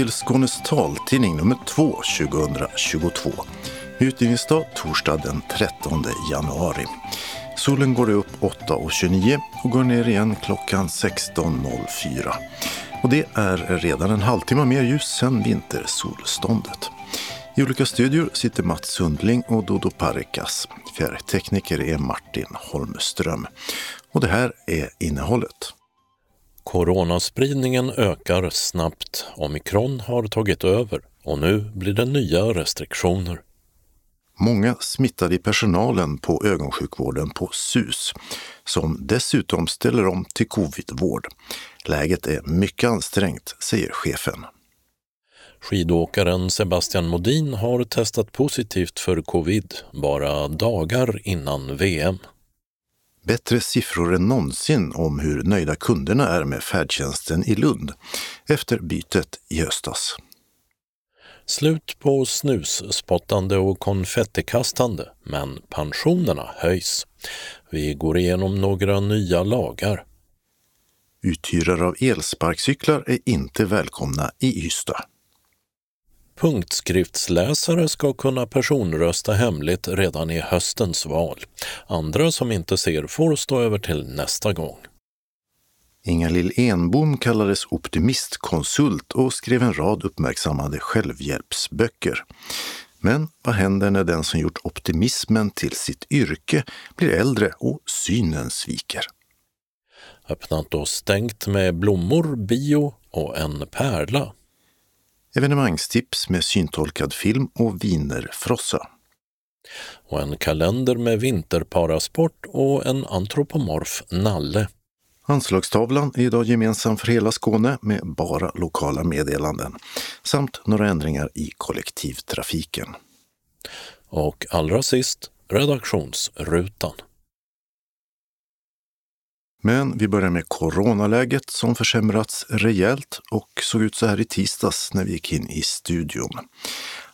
till Skånes taltidning nummer 2 2022. Utgivningsdag torsdag den 13 januari. Solen går upp 8.29 och går ner igen klockan 16.04. Och det är redan en halvtimme mer ljus sen vintersolståndet. I olika studior sitter Mats Sundling och Dodo Parikas. Fjärrtekniker är Martin Holmström. Och det här är innehållet. Coronaspridningen ökar snabbt. Omikron har tagit över och nu blir det nya restriktioner. Många smittade i personalen på ögonsjukvården på SUS, som dessutom ställer om till covidvård. Läget är mycket ansträngt, säger chefen. Skidåkaren Sebastian Modin har testat positivt för covid bara dagar innan VM. Bättre siffror än någonsin om hur nöjda kunderna är med färdtjänsten i Lund efter bytet i höstas. Slut på snusspottande och konfettikastande, men pensionerna höjs. Vi går igenom några nya lagar. Uthyrare av elsparkcyklar är inte välkomna i Ystad. Punktskriftsläsare ska kunna personrösta hemligt redan i höstens val. Andra som inte ser får stå över till nästa gång. Inga-Lill Enbom kallades optimistkonsult och skrev en rad uppmärksammade självhjälpsböcker. Men vad händer när den som gjort optimismen till sitt yrke blir äldre och synen sviker? Öppnat och stängt med blommor, bio och en pärla. Evenemangstips med syntolkad film och vinerfrossa. Och en kalender med vinterparasport och en antropomorf nalle. Anslagstavlan är idag gemensam för hela Skåne med bara lokala meddelanden samt några ändringar i kollektivtrafiken. Och allra sist redaktionsrutan. Men vi börjar med coronaläget som försämrats rejält och såg ut så här i tisdags när vi gick in i studion.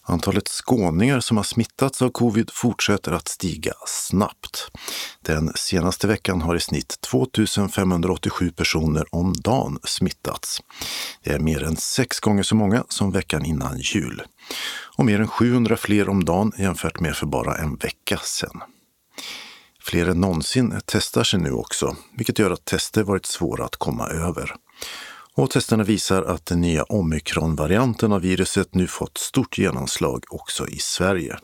Antalet skåningar som har smittats av covid fortsätter att stiga snabbt. Den senaste veckan har i snitt 2587 personer om dagen smittats. Det är mer än sex gånger så många som veckan innan jul. Och mer än 700 fler om dagen jämfört med för bara en vecka sedan. Fler än någonsin testar sig nu också, vilket gör att tester varit svåra att komma över. Och testerna visar att den nya omikronvarianten av viruset nu fått stort genomslag också i Sverige.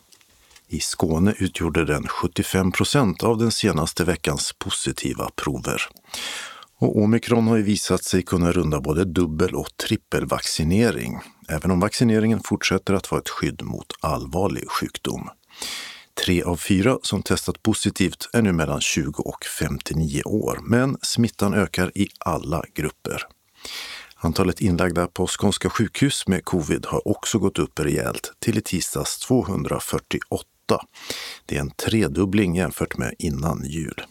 I Skåne utgjorde den 75 procent av den senaste veckans positiva prover. Och omikron har ju visat sig kunna runda både dubbel och trippelvaccinering, även om vaccineringen fortsätter att vara ett skydd mot allvarlig sjukdom. Tre av fyra som testat positivt är nu mellan 20 och 59 år, men smittan ökar i alla grupper. Antalet inlagda på skånska sjukhus med covid har också gått upp rejält till i tisdags 248. Det är en tredubbling jämfört med innan jul.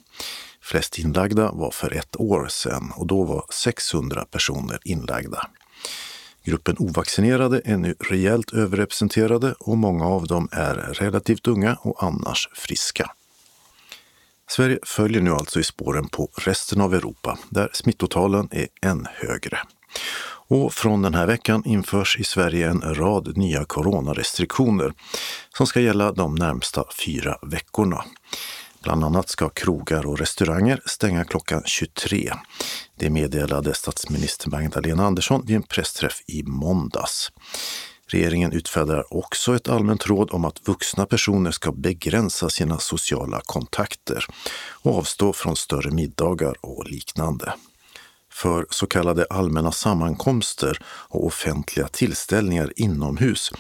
Flest inlagda var för ett år sedan och då var 600 personer inlagda. Gruppen ovaccinerade är nu rejält överrepresenterade och många av dem är relativt unga och annars friska. Sverige följer nu alltså i spåren på resten av Europa där smittotalen är än högre. Och från den här veckan införs i Sverige en rad nya coronarestriktioner som ska gälla de närmsta fyra veckorna. Bland annat ska krogar och restauranger stänga klockan 23. Det meddelade statsminister Magdalena Andersson vid en pressträff i måndags. Regeringen utfärdar också ett allmänt råd om att vuxna personer ska begränsa sina sociala kontakter och avstå från större middagar och liknande. För så kallade allmänna sammankomster och offentliga tillställningar inomhus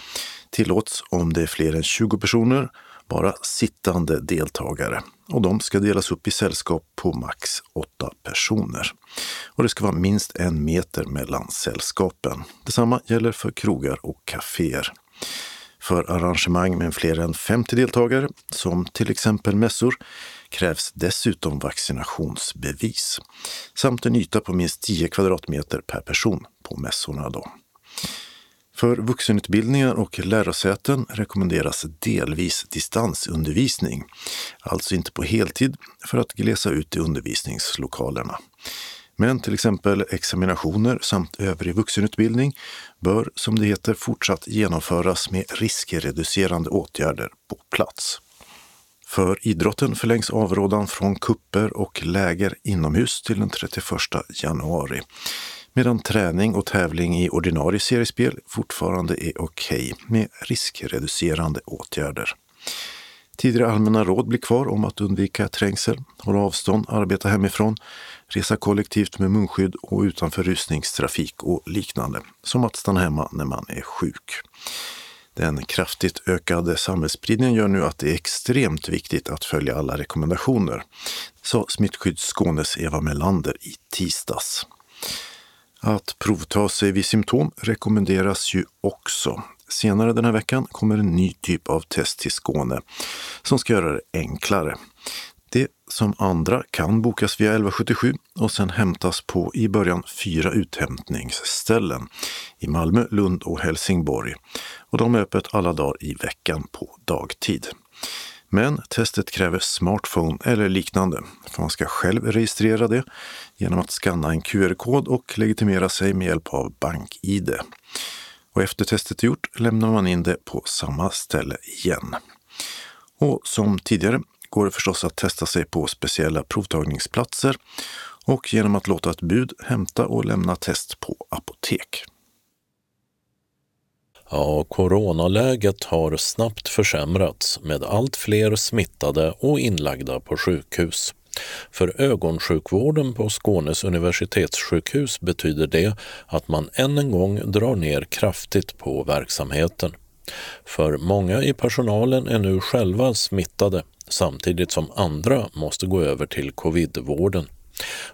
tillåts om det är fler än 20 personer bara sittande deltagare och de ska delas upp i sällskap på max åtta personer. Och det ska vara minst en meter mellan sällskapen. Detsamma gäller för krogar och kaféer. För arrangemang med fler än 50 deltagare, som till exempel mässor, krävs dessutom vaccinationsbevis samt en yta på minst 10 kvadratmeter per person på mässorna. Då. För vuxenutbildningar och lärosäten rekommenderas delvis distansundervisning, alltså inte på heltid, för att glesa ut i undervisningslokalerna. Men till exempel examinationer samt övrig vuxenutbildning bör, som det heter, fortsatt genomföras med riskreducerande åtgärder på plats. För idrotten förlängs avrådan från kupper och läger inomhus till den 31 januari. Medan träning och tävling i ordinarie seriespel fortfarande är okej okay med riskreducerande åtgärder. Tidigare allmänna råd blir kvar om att undvika trängsel, hålla avstånd, arbeta hemifrån, resa kollektivt med munskydd och utanför rusningstrafik och liknande, som att stanna hemma när man är sjuk. Den kraftigt ökade samhällsspridningen gör nu att det är extremt viktigt att följa alla rekommendationer, sa Smittskydd Skånes Eva Melander i tisdags. Att provta sig vid symptom rekommenderas ju också. Senare den här veckan kommer en ny typ av test till Skåne som ska göra det enklare. Det som andra kan bokas via 1177 och sen hämtas på i början fyra uthämtningsställen i Malmö, Lund och Helsingborg. Och de är öppet alla dagar i veckan på dagtid. Men testet kräver smartphone eller liknande, för man ska själv registrera det genom att skanna en QR-kod och legitimera sig med hjälp av BankID. Och efter testet är gjort lämnar man in det på samma ställe igen. Och som tidigare går det förstås att testa sig på speciella provtagningsplatser och genom att låta ett bud hämta och lämna test på apotek. Ja, coronaläget har snabbt försämrats med allt fler smittade och inlagda på sjukhus. För ögonsjukvården på Skånes universitetssjukhus betyder det att man än en gång drar ner kraftigt på verksamheten. För många i personalen är nu själva smittade samtidigt som andra måste gå över till covidvården.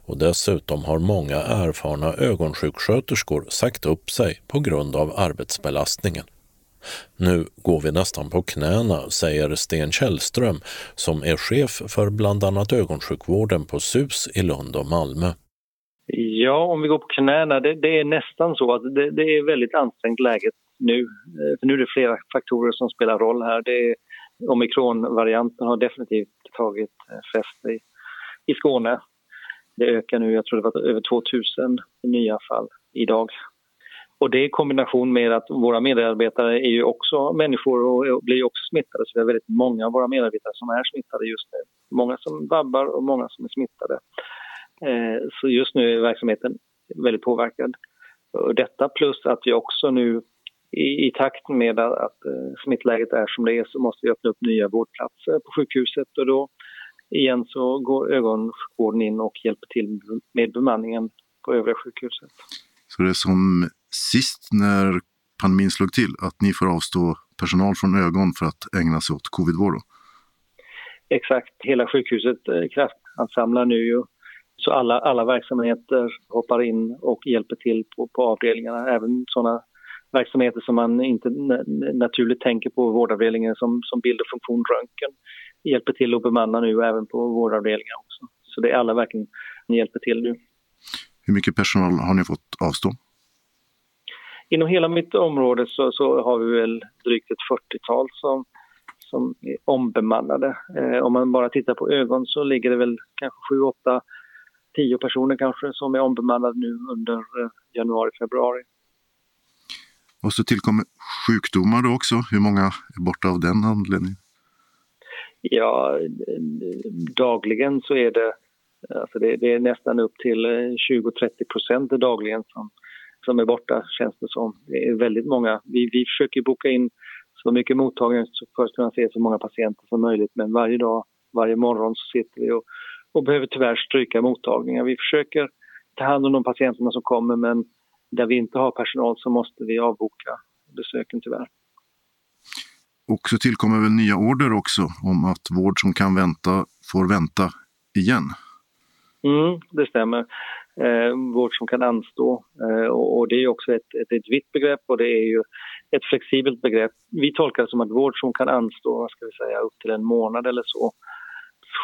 Och dessutom har många erfarna ögonsjuksköterskor sagt upp sig på grund av arbetsbelastningen. Nu går vi nästan på knäna, säger Sten Källström som är chef för bland annat ögonsjukvården på SUS i Lund och Malmö. Ja, om vi går på knäna, det, det är nästan så att det, det, är väldigt ansträngt läget nu. Eh, för nu är det flera faktorer som spelar roll här. Det är, omikronvarianten har definitivt tagit eh, fäste i, i Skåne. Det ökar nu, jag tror det var över 2000 nya fall idag. Och det i kombination med att våra medarbetare är ju också människor och blir också smittade. Så vi har väldigt många av våra medarbetare som är smittade just nu. Många som vabbar och många som är smittade. Eh, så just nu är verksamheten väldigt påverkad. Detta plus att vi också nu i, i takt med att, eh, smittläget är som det är så måste vi öppna upp nya vårdplatser på sjukhuset och då igen så går ögonsjukvården in och hjälper till med bemanningen på övriga sjukhuset. Så det är som sist när pandemin slog till, att ni får avstå personal från ögon för att ägna sig åt covidvård? Exakt, hela sjukhuset eh, kraftansamlar nu ju. Så alla, alla verksamheter hoppar in och hjälper till på, på avdelningarna, även sådana verksamheter som man inte naturligt tänker på vårdavdelningen som, som bild och funktion, röntgen, hjälper till att bemanna nu även på vårdavdelningar också. Så det är alla verkligen hjälper till nu. Hur mycket personal har ni fått avstå? Inom hela mitt område så, så har vi väl drygt ett 40-tal som, som är ombemannade. Eh, om man bara tittar på ögon så ligger det väl kanske 7, 8, 10 personer kanske som är ombemannade nu under eh, januari, februari. Och så tillkommer sjukdomar då också. Hur många är borta av den anledningen? Ja, dagligen så är det, alltså det, det är nästan upp till eh, 20-30 procent dagligen som, som är borta, känns det som. Det är väldigt många. Vi, vi försöker boka in så mycket mottagningar för att kunna se så många patienter som möjligt, men varje dag, varje morgon så sitter vi och, och behöver tyvärr stryka mottagningar. Vi försöker ta hand om de patienterna som kommer, men där vi inte har personal så måste vi avboka besöken tyvärr. Och så tillkommer väl nya order också om att vård som kan vänta får vänta igen? Mm, det stämmer. Eh, vård som kan anstå. Eh, och, och, det är också ett, ett, ett vitt begrepp och det är ju ett flexibelt begrepp. Vi tolkar det som att vård som kan anstå, vad ska vi säga, upp till en månad eller så,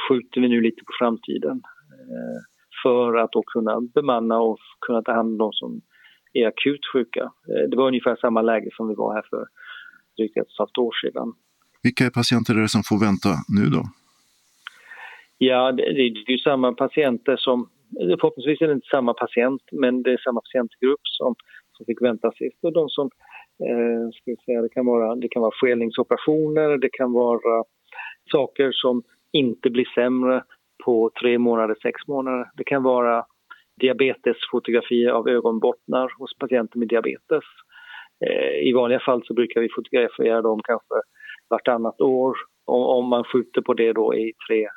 skjuter vi nu lite på framtiden. Eh, för att då kunna bemanna och kunna ta hand om de som är akut sjuka. Eh, det var ungefär samma läge som vi var här för drygt ett och ett halvt år sedan. Vilka patienter är det som får vänta nu då? Ja, det, det är ju samma patienter som förhoppningsvis är det inte samma patient, men det är samma patientgrupp som, som fick vänta sist. Och de som, eh, ska vi säga, det kan vara, det kan vara skelningsoperationer, det kan vara saker som inte blir sämre på tre månader, sex månader. Det kan vara diabetesfotografier av ögonbottnar hos patienter med diabetes. Eh, I vanliga fall så brukar vi fotografera dem kanske vartannat år. Om man skjuter på det då i tre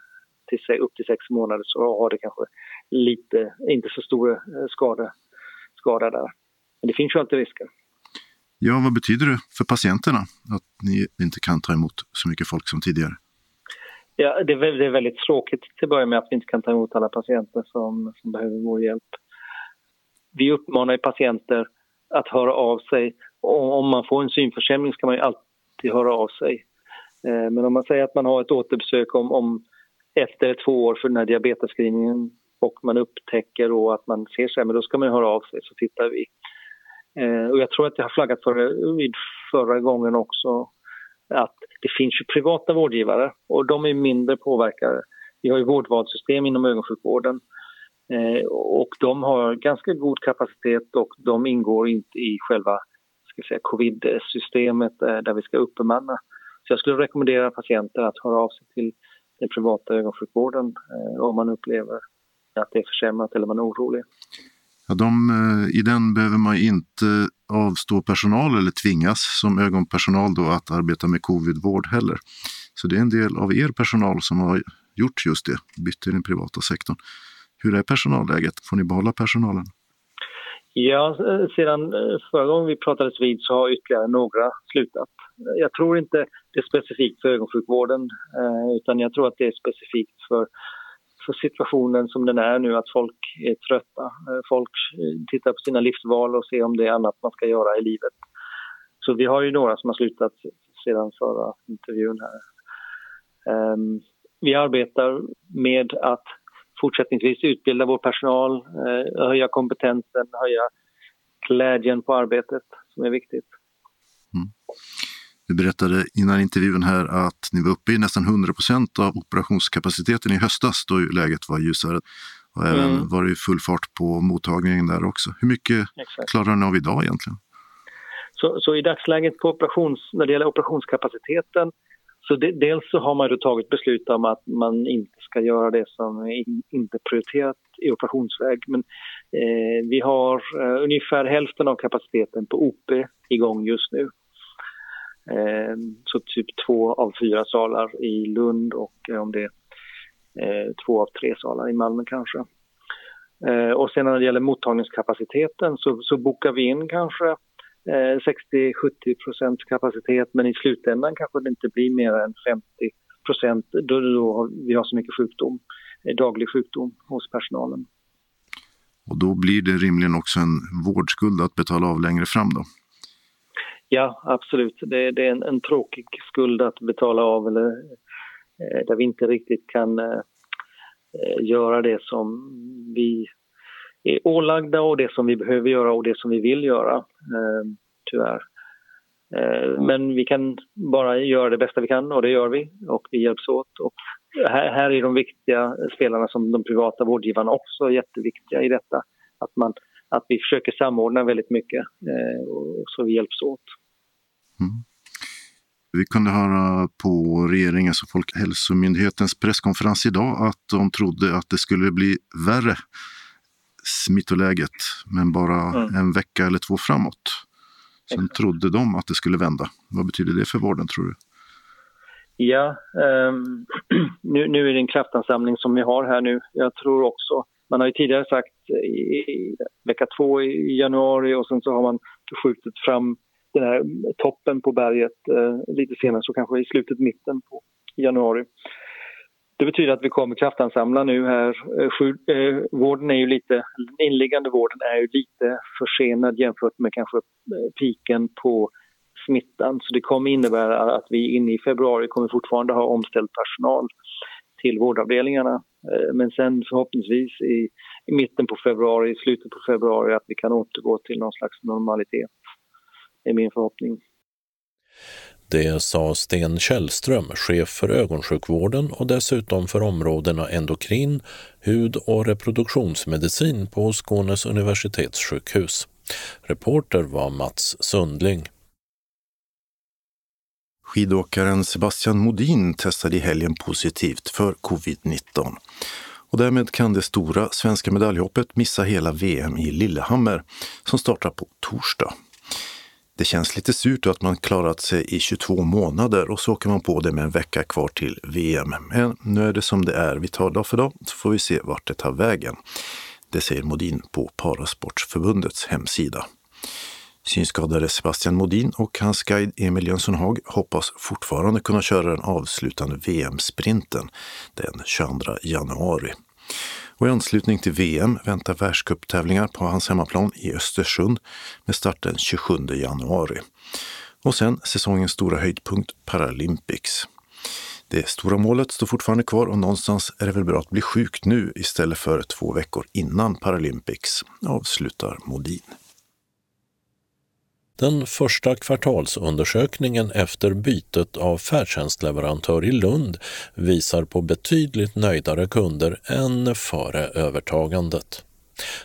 till, upp till sex månader så har det kanske lite, inte så stor eh, skada, skada där. Men det finns ju alltid risker. Ja, vad betyder det för patienterna att ni inte kan ta emot så mycket folk som tidigare? Ja, det är, det är väldigt tråkigt till att börja med att vi inte kan ta emot alla patienter som, som behöver vår hjälp. Vi uppmanar patienter att höra av sig. Och om man får en synförsämring ska man ju alltid höra av sig. Eh, men om man säger att man har ett återbesök om, om efter två år för den här diabetesscreeningen och man upptäcker då att man ser sämre, då ska man höra av sig så tittar vi. Eh, och jag tror att jag har flaggat för det vid förra gången också att det finns ju privata vårdgivare och de är mindre påverkade. Vi har ju vårdvalssystem inom ögonsjukvården eh, och de har ganska god kapacitet och de ingår inte i själva covid-systemet eh, där vi ska uppbemanna. Så jag skulle rekommendera patienter att höra av sig till den privata ögonsjukvården eh, om man upplever att det är försämrat eller man är orolig. Ja, de, eh, I den behöver man inte avstå personal eller tvingas som ögonpersonal då att arbeta med covidvård heller. Så det är en del av er personal som har gjort just det, bytt till den privata sektorn. Hur är personalläget? Får ni behålla personalen? Ja, eh, sedan eh, förra gången vi pratades vid så har ytterligare några slutat. Jag tror inte det är specifikt för ögonsjukvården utan jag tror att det är specifikt för för situationen som den är nu, att folk är trötta. Eh, folk eh, tittar på sina livsval och ser om det är annat man ska göra i livet. Så vi har ju några som har slutat sedan förra intervjun här. Ehm, vi arbetar med att fortsättningsvis utbilda vår personal, eh, höja kompetensen, höja glädjen på arbetet som är viktigt. Du berättade innan intervjun här att ni var uppe i nästan 100 procent av operationskapaciteten i höstas då läget var ljusare. Och även mm. var det full fart på mottagningen där också. Hur mycket Exakt. klarar ni av idag egentligen? Så, så, i dagsläget på operations, när det gäller operationskapaciteten så de, dels så har man då tagit beslut om att man inte ska göra det som är in, inte prioriterat i operationsväg. Men eh, vi har eh, ungefär hälften av kapaciteten på OP igång just nu. Eh, så typ två av fyra salar i Lund och eh, om det är eh, två av tre salar i Malmö kanske. Eh, och sen när det gäller mottagningskapaciteten så, så bokar vi in kanske eh, 60-70 procents kapacitet men i slutändan kanske det inte blir mer än 50 procent då, då vi har så mycket sjukdom, eh, daglig sjukdom hos personalen. Och då blir det rimligen också en vårdskuld att betala av längre fram då? Ja, absolut. Det, det är en, en, tråkig skuld att betala av eller eh, där vi inte riktigt kan eh, eh, göra det som vi är ålagda och det som vi behöver göra och det som vi vill göra, eh, tyvärr. Eh, men vi kan bara göra det bästa vi kan och det gör vi och vi hjälps åt. Och här, här är de viktiga spelarna som de privata vårdgivarna också jätteviktiga i detta. Att man att vi försöker samordna väldigt mycket eh, och så vi hjälps åt. Mm. Vi kunde höra på regeringens och Folkhälsomyndighetens presskonferens idag att de trodde att det skulle bli värre smittoläget, men bara mm. en vecka eller två framåt. Sen Exakt. trodde de att det skulle vända. Vad betyder det för vården tror du? Ja, um, nu, nu är det en kraftansamling som vi har här nu. Jag tror också man har ju tidigare sagt i vecka två i januari och sen så har man skjutit fram den här toppen på berget eh, lite senare, så kanske i slutet, mitten på januari. Det betyder att vi kommer kraftansamla nu här. Eh, sju, eh, vården är ju lite, den inliggande vården är ju lite försenad jämfört med kanske eh, piken på smittan. Så det kommer innebära att vi inne i februari kommer fortfarande ha omställd personal till vårdavdelningarna. Eh, men sen förhoppningsvis i, i mitten på februari, i slutet på februari att vi kan återgå till någon slags normalitet. Det är min förhoppning. Det sa Sten Källström, chef för ögonsjukvården och dessutom för områdena endokrin, hud och reproduktionsmedicin på Skånes universitetssjukhus. Reporter var Mats Sundling. Skidåkaren Sebastian Modin testade i helgen positivt för covid-19. Och därmed kan det stora svenska medaljhoppet missa hela VM i Lillehammer som startar på torsdag. Det känns lite surt att man klarat sig i 22 månader och så åker man på det med en vecka kvar till VM. Men nu är det som det är. Vi tar dag för dag så får vi se vart det tar vägen. Det säger Modin på Parasportsförbundets hemsida. Synskadade Sebastian Modin och hans guide Emil Jönsson Haag hoppas fortfarande kunna köra den avslutande VM-sprinten den 22 januari. Och I anslutning till VM väntar världscuptävlingar på hans hemmaplan i Östersund med start den 27 januari. Och sen säsongens stora höjdpunkt Paralympics. Det stora målet står fortfarande kvar och någonstans är det väl bra att bli sjuk nu istället för två veckor innan Paralympics, avslutar Modin. Den första kvartalsundersökningen efter bytet av färdtjänstleverantör i Lund visar på betydligt nöjdare kunder än före övertagandet.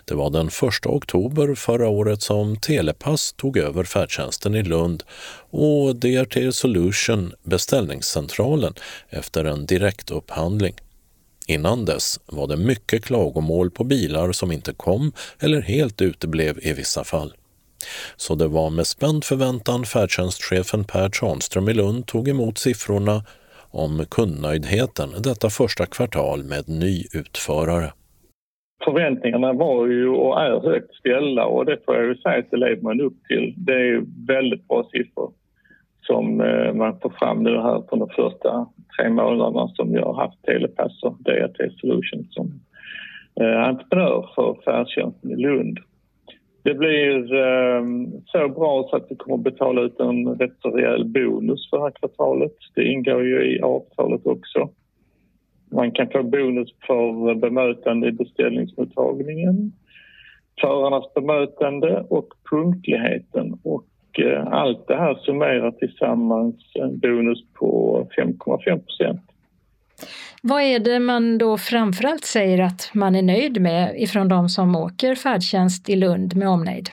Det var den 1 oktober förra året som Telepass tog över färdtjänsten i Lund och DRT Solution beställningscentralen efter en direktupphandling. Innan dess var det mycket klagomål på bilar som inte kom eller helt uteblev i vissa fall. Så det var med spänd förväntan färdtjänstchefen Per Tranström i Lund tog emot siffrorna om kundnöjdheten detta första kvartal med ny utförare. Förväntningarna var ju och är högt ställda och det får jag ju säga att det lever man upp till. Det är väldigt bra siffror som eh, man får fram nu här på de första tre månaderna som jag har haft Telepass och DAT Solutions som eh, entreprenör för färdtjänsten i Lund. Det blir eh, så bra så att vi kommer att betala ut en rätt så rejäl bonus för det här kvartalet. Det ingår ju i avtalet också. Man kan få bonus för bemötande i beställningsmottagningen, förarnas bemötande och punktligheten. Och eh, allt det här summerar tillsammans en bonus på 5,5 procent. Vad är det man då framförallt säger att man är nöjd med ifrån de som åker färdtjänst i Lund med omnejd?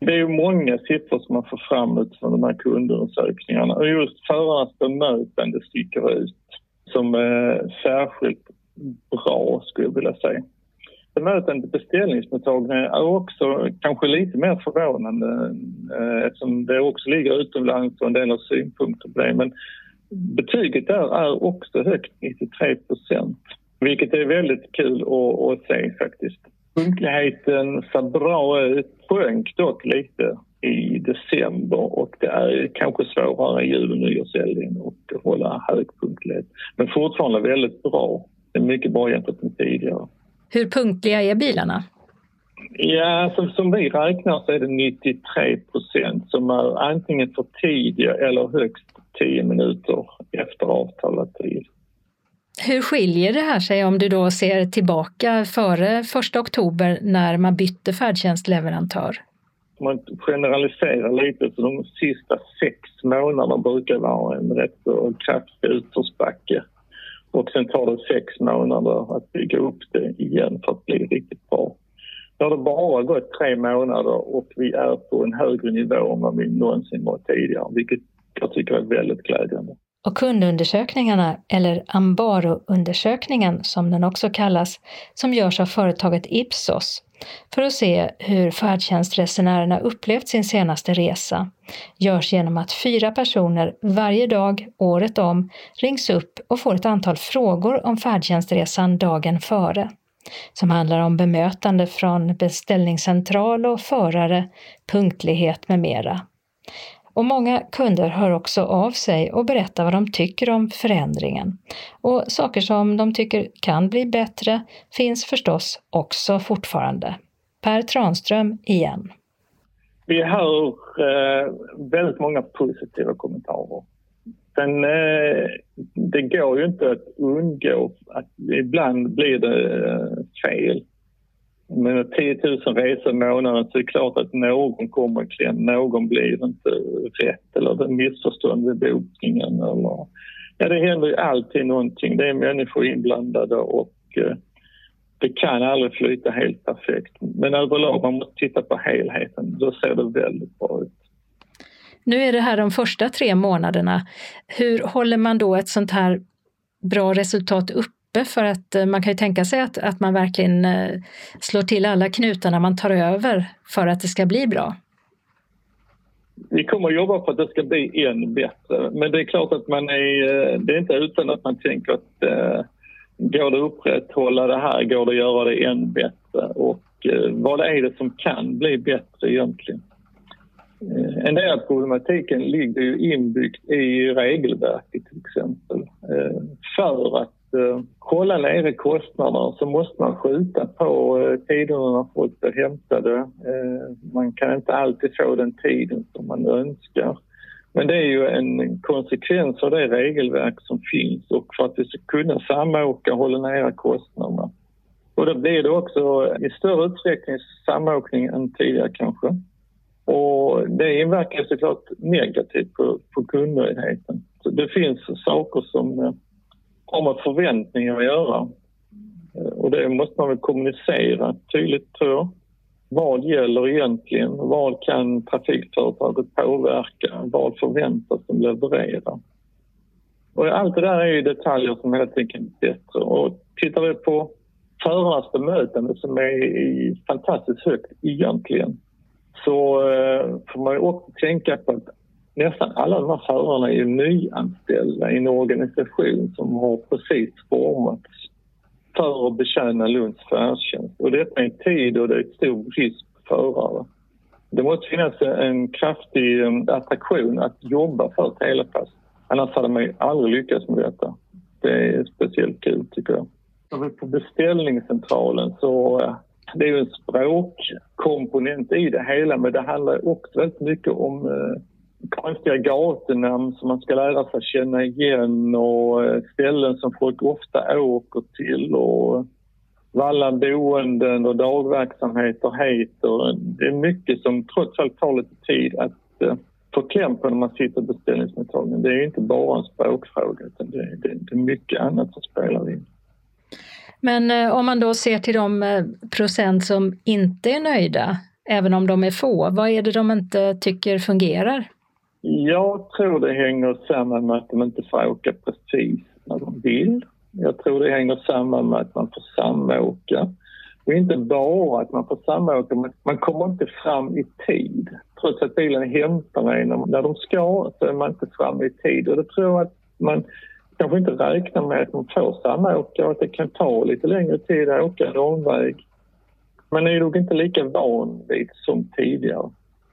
Det är ju många siffror som man får fram utifrån de här kundundersökningarna och just förarnas bemötande sticker ut som eh, särskilt bra skulle jag vilja säga. Bemötande beställningsmottagningen är också kanske lite mer förvånande eh, eftersom det också ligger utomlands och en del av synpunkter på det. Men betyget där är också högt, 93 procent. Vilket är väldigt kul att, att se faktiskt. Punktligheten ser bra ut, sjönk dock lite i december och det är kanske svårare jul och nyårshelgen att hålla hög punktlighet. Men fortfarande väldigt bra. Det är mycket bra jämfört med tidigare. Hur punktliga är bilarna? Ja, som, som vi räknar så är det 93 procent som är antingen för tidiga eller högst 10 minuter efter avtalad tid. Hur skiljer det här sig om du då ser tillbaka före 1 oktober när man bytte färdtjänstleverantör? Om man generaliserar lite så de sista sex månaderna brukar vara en rätt kraftig utförsbacke. Och sen tar det sex månader att bygga upp det igen för att bli riktigt bra. Nu har det bara gått tre månader och vi är på en högre nivå än vad vi någonsin var tidigare, vilket jag tycker är väldigt glädjande. Och kundundersökningarna, eller Ambaro-undersökningen som den också kallas, som görs av företaget Ipsos för att se hur färdtjänstresenärerna upplevt sin senaste resa, görs genom att fyra personer varje dag, året om, rings upp och får ett antal frågor om färdtjänstresan dagen före som handlar om bemötande från beställningscentral och förare, punktlighet med mera. Och många kunder hör också av sig och berättar vad de tycker om förändringen. Och saker som de tycker kan bli bättre finns förstås också fortfarande. Per Tranström igen. Vi hör eh, väldigt många positiva kommentarer. Sen eh, det går ju inte att undgå att ibland blir det eh, fel med 10 000 resor i månaden så är det klart att någon kommer i kläm. Någon blir inte rätt eller det är missförstånd vid bokningen. Eller, ja, det händer ju alltid någonting. Det är människor inblandade och eh, det kan aldrig flyta helt perfekt. Men överlag, man måste titta på helheten. Då ser det väldigt bra ut. Nu är det här de första tre månaderna. Hur håller man då ett sånt här bra resultat uppe? För att eh, man kan ju tänka sig att, att man verkligen eh, slår till alla knutarna man tar över för att det ska bli bra. Vi kommer att jobba för att det ska bli än bättre. Men det är klart att man är, eh, det är inte utan att man tänker att eh, går det att upprätthålla det här, går det att göra det än bättre? Och eh, vad är det som kan bli bättre egentligen? Eh, en del av problematiken ligger ju inbyggt i regelverket till exempel. Eh, för att eh, hålla nere kostnaderna så måste man skjuta på eh, tiderna när folk blir hämtade. Eh, man kan inte alltid få den tiden som man önskar. Men det är ju en konsekvens av det regelverk som finns och för att vi ska kunna samåka och hålla nere kostnaderna. Och då blir det också i större utsträckning samåkning än tidigare kanske. Och det inverkar såklart negativt på, på kundnöjdheten. Så det finns saker som eh, har med förväntningar att göra. Eh, och det måste man väl kommunicera tydligt tror jag. Vad gäller egentligen? Vad kan trafikföretaget påverka? Vad förväntas de leverera? Och allt det där är ju detaljer som hela tiden är bättre. Och tittar vi på förarnas bemötande som är fantastiskt högt egentligen så eh, får man ju också tänka på att nästan alla de här förarna är ju nyanställda i en organisation som har precis formats för att betjäna Lunds färdtjänst. Och detta är en tid då det är stor brist på förare. Det måste finnas en kraftig eh, attraktion att jobba för Telepass. Annars hade man ju aldrig lyckats med detta. Det är speciellt kul tycker jag. På beställningscentralen så eh, det är ju en språkkomponent i det hela men det handlar också väldigt mycket om eh, konstiga gatunamn som man ska lära sig känna igen och eh, ställen som folk ofta åker till och vallan boenden och dagverksamheter heter. Det är mycket som trots allt tar lite tid att eh, få kläm på när man sitter i beställningsmottagningen. Det är inte bara en språkfråga utan det, det, det är mycket annat som spelar in. Men eh, om man då ser till de procent som inte är nöjda, även om de är få, vad är det de inte tycker fungerar? Jag tror det hänger samman med att de inte får åka precis när de vill. Jag tror det hänger samman med att man får samåka. Och inte bara att man får samåka, men man kommer inte fram i tid. Trots att bilen hämtar en när de ska så är man inte fram i tid. Och det tror jag att man kanske inte räknar med att man får samåka och att det kan ta lite längre tid att åka en omväg. Man är nog inte lika van vid som tidigare.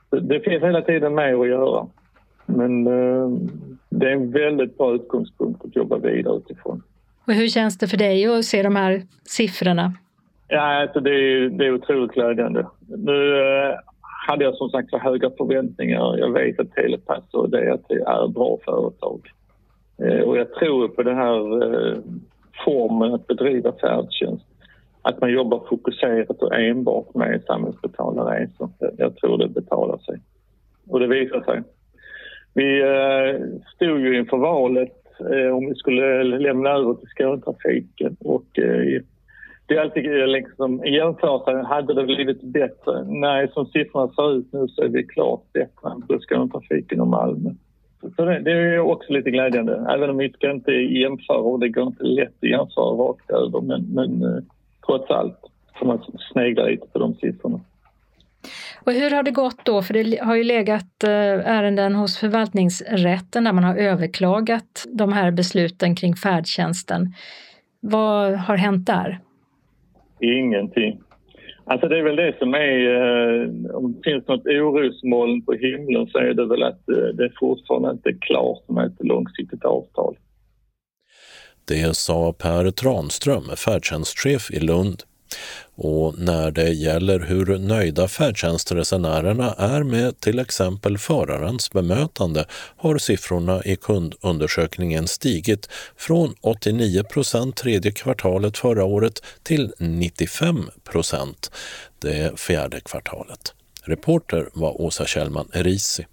Det finns hela tiden mer att göra. Men eh, det är en väldigt bra utgångspunkt att jobba vidare utifrån. Och hur känns det för dig att se de här siffrorna? Ja, alltså det, är, det är otroligt glädjande. Nu eh, hade jag som sagt för höga förväntningar. Jag vet att Telepass och det, att det är bra företag. Eh, och jag tror på den här eh, formen att bedriva färdtjänst. Att man jobbar fokuserat och enbart med samhällsbetalda resor. Jag tror det betalar sig. Och det visar sig. Vi eh, stod ju inför valet eh, om vi skulle lämna över till Skånetrafiken och eh, det är alltid eh, liksom, i jämförelse, hade det blivit bättre? Nej, som siffrorna ser ut nu så är vi klart bättre än både Skånetrafiken och Malmö. Så det, det är också lite glädjande, även om vi ska inte jämföra och det går inte lätt att jämföra rakt över men, men eh, trots allt får man snegla lite på de siffrorna. Och hur har det gått då? För det har ju legat eh, ärenden hos förvaltningsrätten där man har överklagat de här besluten kring färdtjänsten. Vad har hänt där? Ingenting. Alltså det är väl det som är, eh, om det finns något orosmoln på himlen så är det väl att eh, det fortfarande inte är klart med ett långsiktigt avtal. Det sa Per Tranström, färdtjänstchef i Lund. Och när det gäller hur nöjda färdtjänstresenärerna är med till exempel förarens bemötande har siffrorna i kundundersökningen stigit från 89 procent tredje kvartalet förra året till 95 procent det fjärde kvartalet. Reporter var Åsa Kjellman Erisi.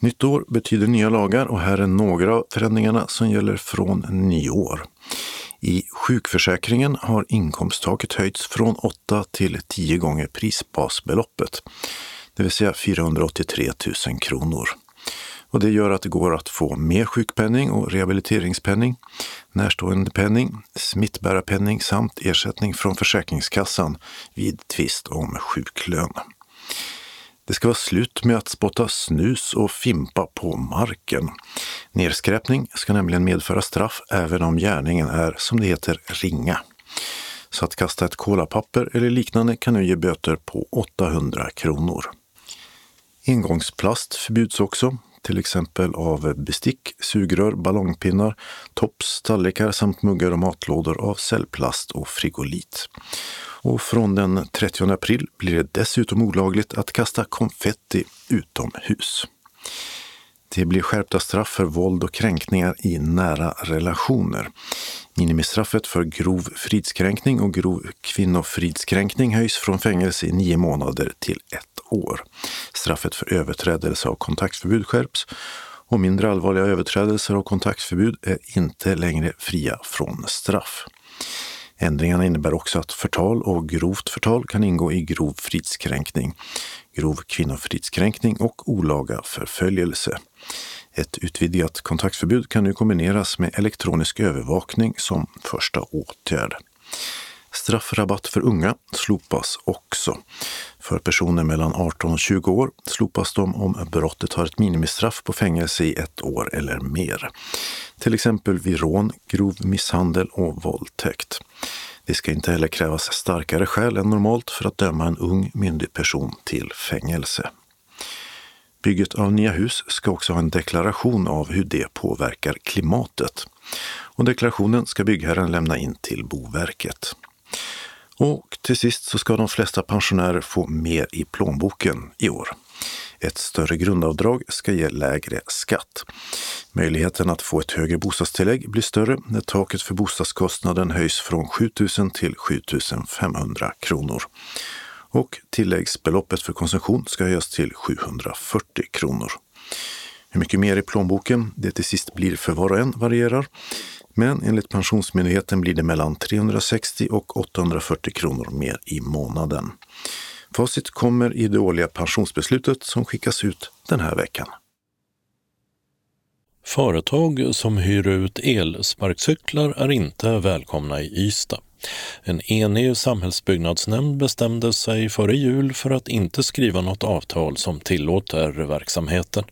Nytt år betyder nya lagar och här är några av förändringarna som gäller från nyår. I sjukförsäkringen har inkomsttaket höjts från 8 till 10 gånger prisbasbeloppet, det vill säga 483 000 kronor. Och det gör att det går att få mer sjukpenning och rehabiliteringspenning, närståendepenning, smittbärarpenning samt ersättning från Försäkringskassan vid tvist om sjuklön. Det ska vara slut med att spotta snus och fimpa på marken. Nedskräpning ska nämligen medföra straff även om gärningen är, som det heter, ringa. Så att kasta ett kolapapper eller liknande kan nu ge böter på 800 kronor. Engångsplast förbjuds också, till exempel av bestick, sugrör, ballongpinnar, tops, tallrikar samt muggar och matlådor av cellplast och frigolit. Och från den 30 april blir det dessutom olagligt att kasta konfetti utomhus. Det blir skärpta straff för våld och kränkningar i nära relationer. Minimistraffet för grov fridskränkning och grov kvinnofridskränkning höjs från fängelse i nio månader till ett år. Straffet för överträdelse av kontaktförbud skärps och mindre allvarliga överträdelser av kontaktförbud är inte längre fria från straff. Ändringarna innebär också att förtal och grovt förtal kan ingå i grov fridskränkning, grov kvinnofridskränkning och olaga förföljelse. Ett utvidgat kontaktförbud kan nu kombineras med elektronisk övervakning som första åtgärd. Straffrabatt för unga slopas också. För personer mellan 18 och 20 år slopas de om brottet har ett minimistraff på fängelse i ett år eller mer. Till exempel vid rån, grov misshandel och våldtäkt. Det ska inte heller krävas starkare skäl än normalt för att döma en ung myndig person till fängelse. Bygget av nya hus ska också ha en deklaration av hur det påverkar klimatet. Och deklarationen ska byggherren lämna in till Boverket. Och till sist så ska de flesta pensionärer få mer i plånboken i år. Ett större grundavdrag ska ge lägre skatt. Möjligheten att få ett högre bostadstillägg blir större när taket för bostadskostnaden höjs från 7 000 till 7 500 kronor. Och tilläggsbeloppet för konsumtion ska höjas till 740 kronor. Hur mycket mer i plånboken det till sist blir för var och en varierar. Men enligt Pensionsmyndigheten blir det mellan 360 och 840 kronor mer i månaden. Facit kommer i det årliga pensionsbeslutet som skickas ut den här veckan. Företag som hyr ut elsparkcyklar är inte välkomna i Ystad. En enig samhällsbyggnadsnämnd bestämde sig före jul för att inte skriva något avtal som tillåter verksamheten.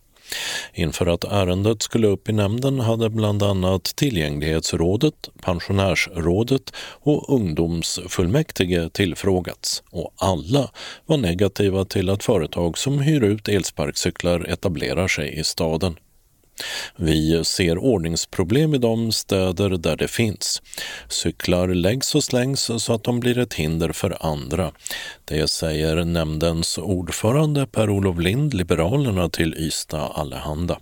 Inför att ärendet skulle upp i nämnden hade bland annat Tillgänglighetsrådet, Pensionärsrådet och Ungdomsfullmäktige tillfrågats och alla var negativa till att företag som hyr ut elsparkcyklar etablerar sig i staden. Vi ser ordningsproblem i de städer där det finns. Cyklar läggs och slängs så att de blir ett hinder för andra. Det säger nämndens ordförande Per-Olof Lind, Liberalerna, till Ystad Allehanda.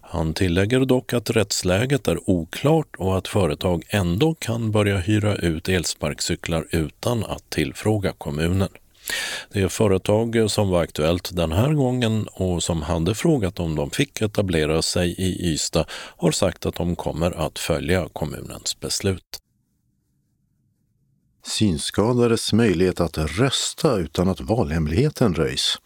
Han tillägger dock att rättsläget är oklart och att företag ändå kan börja hyra ut elsparkcyklar utan att tillfråga kommunen. Det företag som var aktuellt den här gången och som hade frågat om de fick etablera sig i Ystad har sagt att de kommer att följa kommunens beslut. Synskadades möjlighet att rösta utan att valhemligheten röjs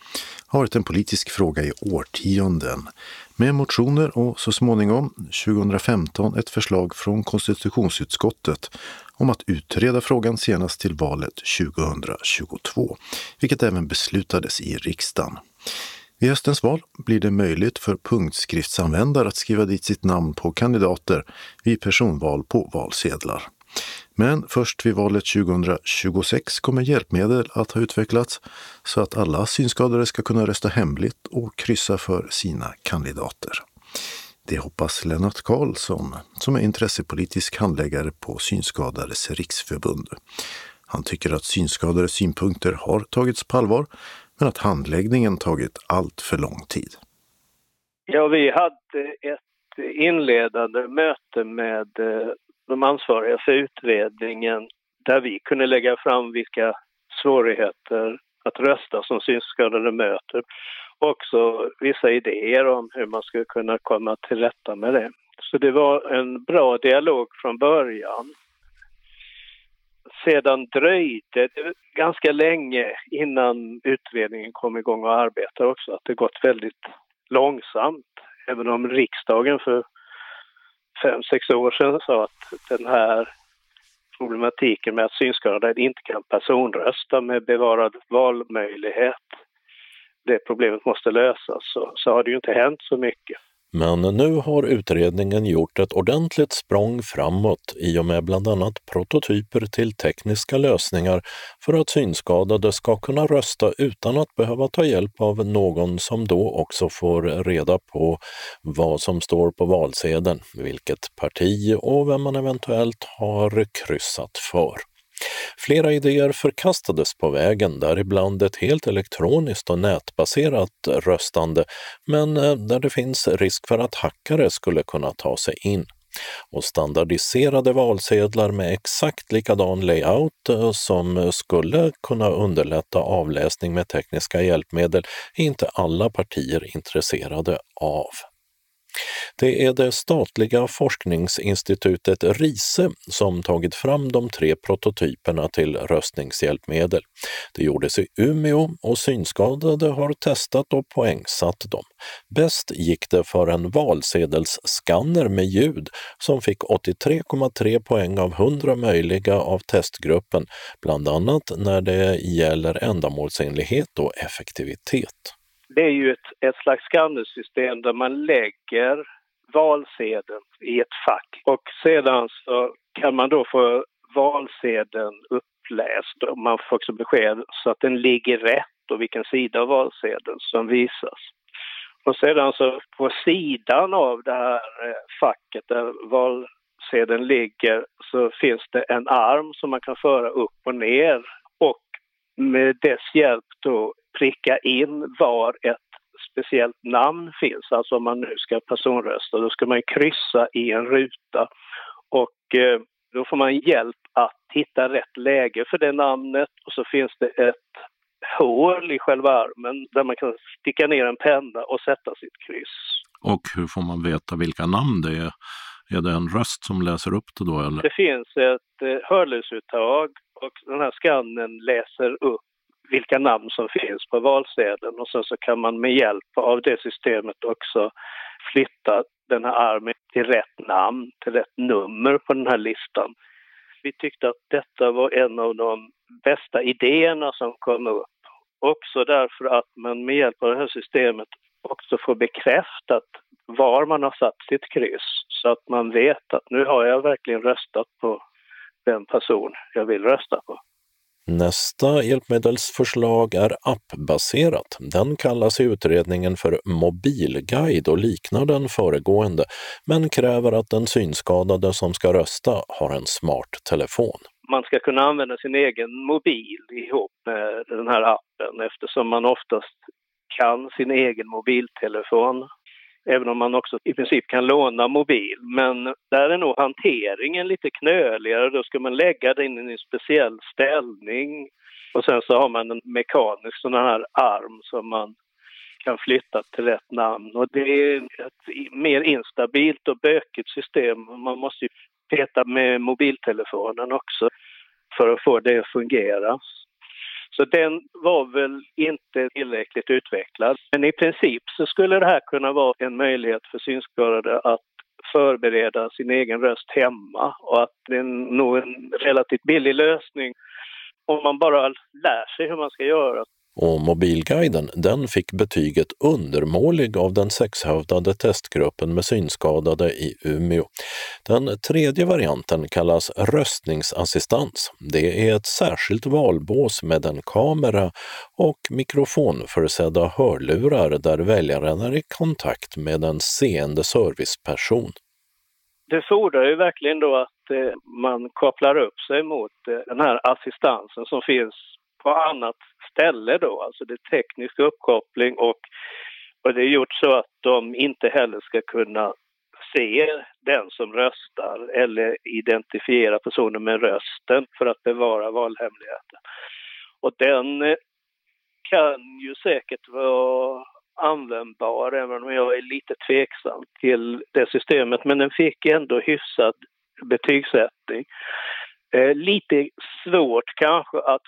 har varit en politisk fråga i årtionden med motioner och så småningom 2015 ett förslag från konstitutionsutskottet om att utreda frågan senast till valet 2022, vilket även beslutades i riksdagen. Vid höstens val blir det möjligt för punktskriftsanvändare att skriva dit sitt namn på kandidater vid personval på valsedlar. Men först vid valet 2026 kommer hjälpmedel att ha utvecklats så att alla synskadade ska kunna rösta hemligt och kryssa för sina kandidater. Det hoppas Lennart Karlsson, som är intressepolitisk handläggare på Synskadades riksförbund. Han tycker att synskadades synpunkter har tagits på allvar, men att handläggningen tagit allt för lång tid. Ja, vi hade ett inledande möte med eh, de ansvariga för utredningen där vi kunde lägga fram vilka svårigheter att rösta som synskadade möter. Också vissa idéer om hur man skulle kunna komma till rätta med det. Så det var en bra dialog från början. Sedan dröjde det ganska länge innan utredningen kom igång och arbetade också. Att det gått väldigt långsamt. Även om riksdagen för fem, sex år sedan sa att den här problematiken med att synskadade inte kan personrösta med bevarad valmöjlighet, det problemet måste lösas, så, så har det ju inte hänt så mycket. Men nu har utredningen gjort ett ordentligt språng framåt i och med bland annat prototyper till tekniska lösningar för att synskadade ska kunna rösta utan att behöva ta hjälp av någon som då också får reda på vad som står på valsedeln, vilket parti och vem man eventuellt har kryssat för. Flera idéer förkastades på vägen, däribland ett helt elektroniskt och nätbaserat röstande, men eh, där det finns risk för att hackare skulle kunna ta sig in. Och standardiserade valsedlar med exakt likadan layout eh, som skulle kunna underlätta avläsning med tekniska hjälpmedel är inte alla partier intresserade av. Det är det statliga forskningsinstitutet RISE som tagit fram de tre prototyperna till röstningshjälpmedel. Det gjordes i Umeå och synskadade har testat och poängsatt dem. Bäst gick det för en valsedelsskanner med ljud som fick 83,3 poäng av 100 möjliga av testgruppen, bland annat när det gäller ändamålsenlighet och effektivitet det är ju ett, ett slags skannersystem där man lägger valsedeln i ett fack och sedan så kan man då få valsedeln uppläst och man får också besked så att den ligger rätt och vilken sida av valsedeln som visas. Och sedan så på sidan av det här eh, facket där valsedeln ligger så finns det en arm som man kan föra upp och ner och med dess hjälp då pricka in var ett speciellt namn finns. Alltså om man nu ska personrösta, då ska man kryssa i en ruta och eh, då får man hjälp att hitta rätt läge för det namnet och så finns det ett hål i själva armen där man kan sticka ner en penna och sätta sitt kryss. Och hur får man veta vilka namn det är? Är det en röst som läser upp det då? Eller? Det finns ett eh, hörlursuttag och den här skannen läser upp vilka namn som finns på valsedeln och sen så kan man med hjälp av det systemet också flytta den här armen till rätt namn, till rätt nummer på den här listan. Vi tyckte att detta var en av de bästa idéerna som kom upp. Också därför att man med hjälp av det här systemet också får bekräftat var man har satt sitt kryss så att man vet att nu har jag verkligen röstat på den person jag vill rösta på. Nästa hjälpmedelsförslag är appbaserat. Den kallas i utredningen för mobilguide och liknar den föregående, men kräver att den synskadade som ska rösta har en smart telefon. Man ska kunna använda sin egen mobil ihop med den här appen eftersom man oftast kan sin egen mobiltelefon även om man också i princip kan låna mobil. Men där är nog hanteringen lite knöligare. Då ska man lägga den i en speciell ställning och sen så har man en mekanisk sån här arm som man kan flytta till rätt namn. Och det är ett mer instabilt och bökigt system. Man måste ju peta med mobiltelefonen också för att få det att fungera. Så den var väl inte tillräckligt utvecklad. Men i princip så skulle det här kunna vara en möjlighet för synskadade att förbereda sin egen röst hemma och att det är nog en relativt billig lösning om man bara lär sig hur man ska göra. Och Mobilguiden den fick betyget undermålig av den sexhövdade testgruppen med synskadade i Umeå. Den tredje varianten kallas röstningsassistans. Det är ett särskilt valbås med en kamera och mikrofonförsedda hörlurar där väljaren är i kontakt med en seende serviceperson. Det fordrar ju verkligen då att eh, man kopplar upp sig mot eh, den här assistansen som finns på annat ställe då, alltså det är teknisk uppkoppling och, och det är gjort så att de inte heller ska kunna se den som röstar eller identifiera personen med rösten för att bevara valhemligheten. Och den eh, kan ju säkert vara användbar, även om jag är lite tveksam till det systemet. Men den fick ändå hyfsad betygssättning. Eh, lite svårt kanske att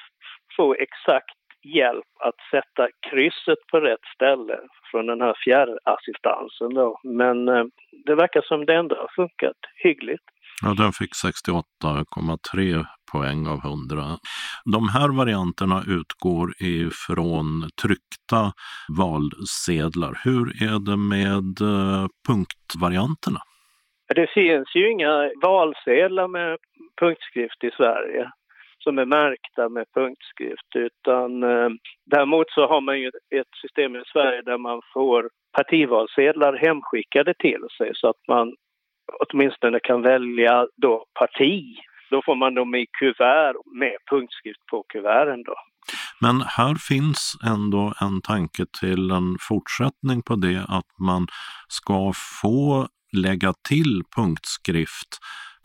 få exakt hjälp att sätta krysset på rätt ställe från den här fjärrassistansen då. Men eh, det verkar som det ändå har funkat hyggligt. Ja, den fick 68,3 poäng av 100. De här varianterna utgår ifrån tryckta valsedlar. Hur är det med eh, punktvarianterna? Det finns ju inga valsedlar med punktskrift i Sverige som är märkta med punktskrift utan eh, däremot så har man ju ett system i Sverige där man får partivalsedlar hemskickade till sig så att man åtminstone kan välja då parti. Då får man dem i kuvert med punktskrift på kuverten då. Men här finns ändå en tanke till en fortsättning på det att man ska få lägga till punktskrift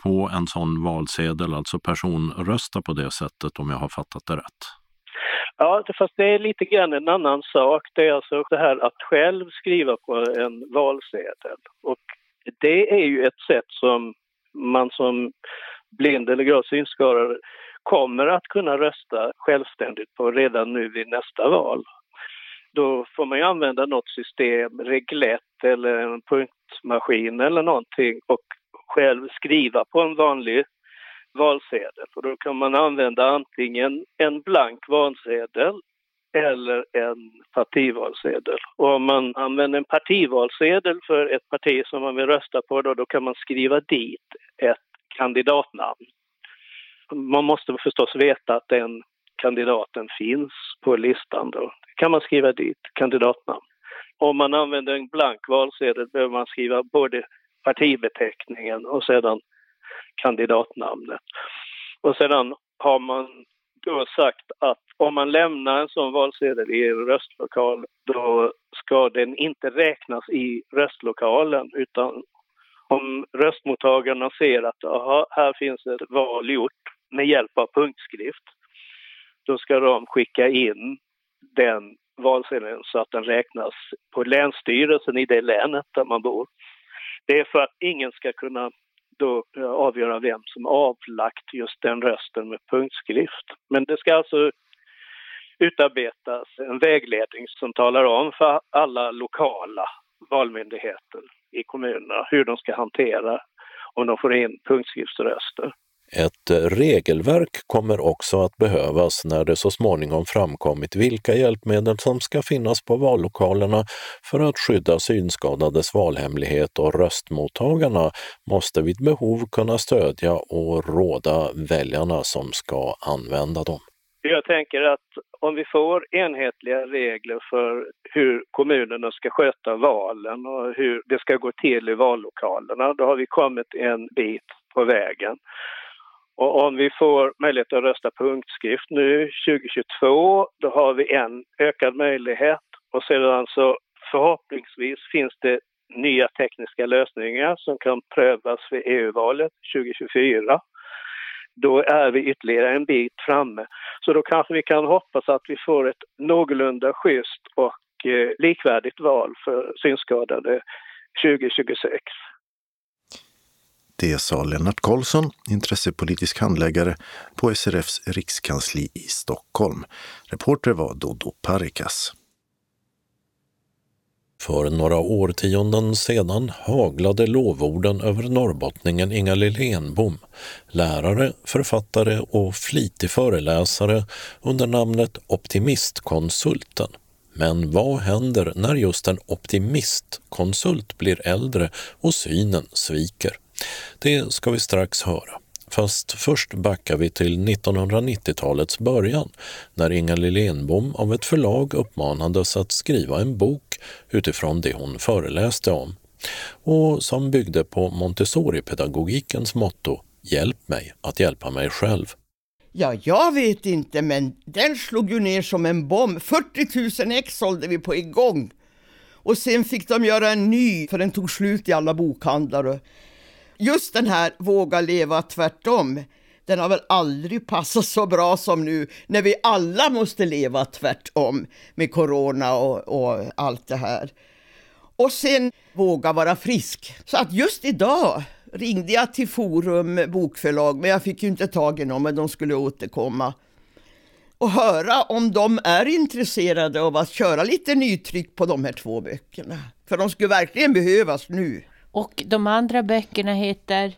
på en sån valsedel, alltså personrösta på det sättet om jag har fattat det rätt. Ja, fast det är lite grann en annan sak. Det är alltså det här att själv skriva på en valsedel. Och det är ju ett sätt som man som blind eller gravt synskadad kommer att kunna rösta självständigt på redan nu vid nästa val. Då får man ju använda något system, reglett eller en punktmaskin eller någonting och själv skriva på en vanlig valsedel. Och då kan man använda antingen en blank valsedel eller en partivalsedel. Och om man använder en partivalsedel för ett parti som man vill rösta på då, då kan man skriva dit ett kandidatnamn. Man måste förstås veta att den kandidaten finns på listan. Då kan man skriva dit kandidatnamn. Om man använder en blank valsedel behöver man skriva både partibeteckningen och sedan kandidatnamnet. Och sedan har man då sagt att om man lämnar en sån valsedel i en röstlokal då ska den inte räknas i röstlokalen utan om röstmottagarna ser att aha, här finns ett val gjort med hjälp av punktskrift då ska de skicka in den valsedeln så att den räknas på länsstyrelsen i det länet där man bor. Det är för att ingen ska kunna då eh, avgöra vem som avlagt just den rösten med punktskrift. Men det ska alltså utarbetas en vägledning som talar om för alla lokala valmyndigheter i kommunerna hur de ska hantera om de får in punktskriftsröster. Ett eh, regelverk kommer också att behövas när det så småningom framkommit vilka hjälpmedel som ska finnas på vallokalerna för att skydda synskadades valhemlighet och röstmottagarna måste vid behov kunna stödja och råda väljarna som ska använda dem. Jag tänker att om vi får enhetliga regler för hur kommunerna ska sköta valen och hur det ska gå till i vallokalerna, då har vi kommit en bit på vägen. Och om vi får möjlighet att rösta punktskrift nu 2022, då har vi en ökad möjlighet. Och sedan så förhoppningsvis finns det nya tekniska lösningar som kan prövas vid EU-valet 2024. Då är vi ytterligare en bit framme. Så då kanske vi kan hoppas att vi får ett någorlunda schysst och eh, likvärdigt val för synskadade 2026. Det sa Lennart Karlsson, intressepolitisk handläggare på SRFs rikskansli i Stockholm. Reporter var Dodo Parikas. För några årtionden sedan haglade lovorden över norrbottningen Inga-Lill Enbom, lärare, författare och flitig föreläsare under namnet Optimistkonsulten. Men vad händer när just en optimistkonsult blir äldre och synen sviker? Det ska vi strax höra. Fast först backar vi till 1990-talets början när Inga Enbom av ett förlag uppmanades att skriva en bok utifrån det hon föreläste om och som byggde på Montessori-pedagogikens motto Hjälp mig att hjälpa mig själv. Ja, jag vet inte, men den slog ju ner som en bomb. 40 000 ex sålde vi på en gång. Och sen fick de göra en ny, för den tog slut i alla bokhandlar. Just den här Våga leva tvärtom, den har väl aldrig passat så bra som nu när vi alla måste leva tvärtom med corona och, och allt det här. Och sen våga vara frisk. Så att just idag ringde jag till Forum bokförlag, men jag fick ju inte tag i någon, men de skulle återkomma. Och höra om de är intresserade av att köra lite nytryck på de här två böckerna. För de skulle verkligen behövas nu. Och de andra böckerna heter?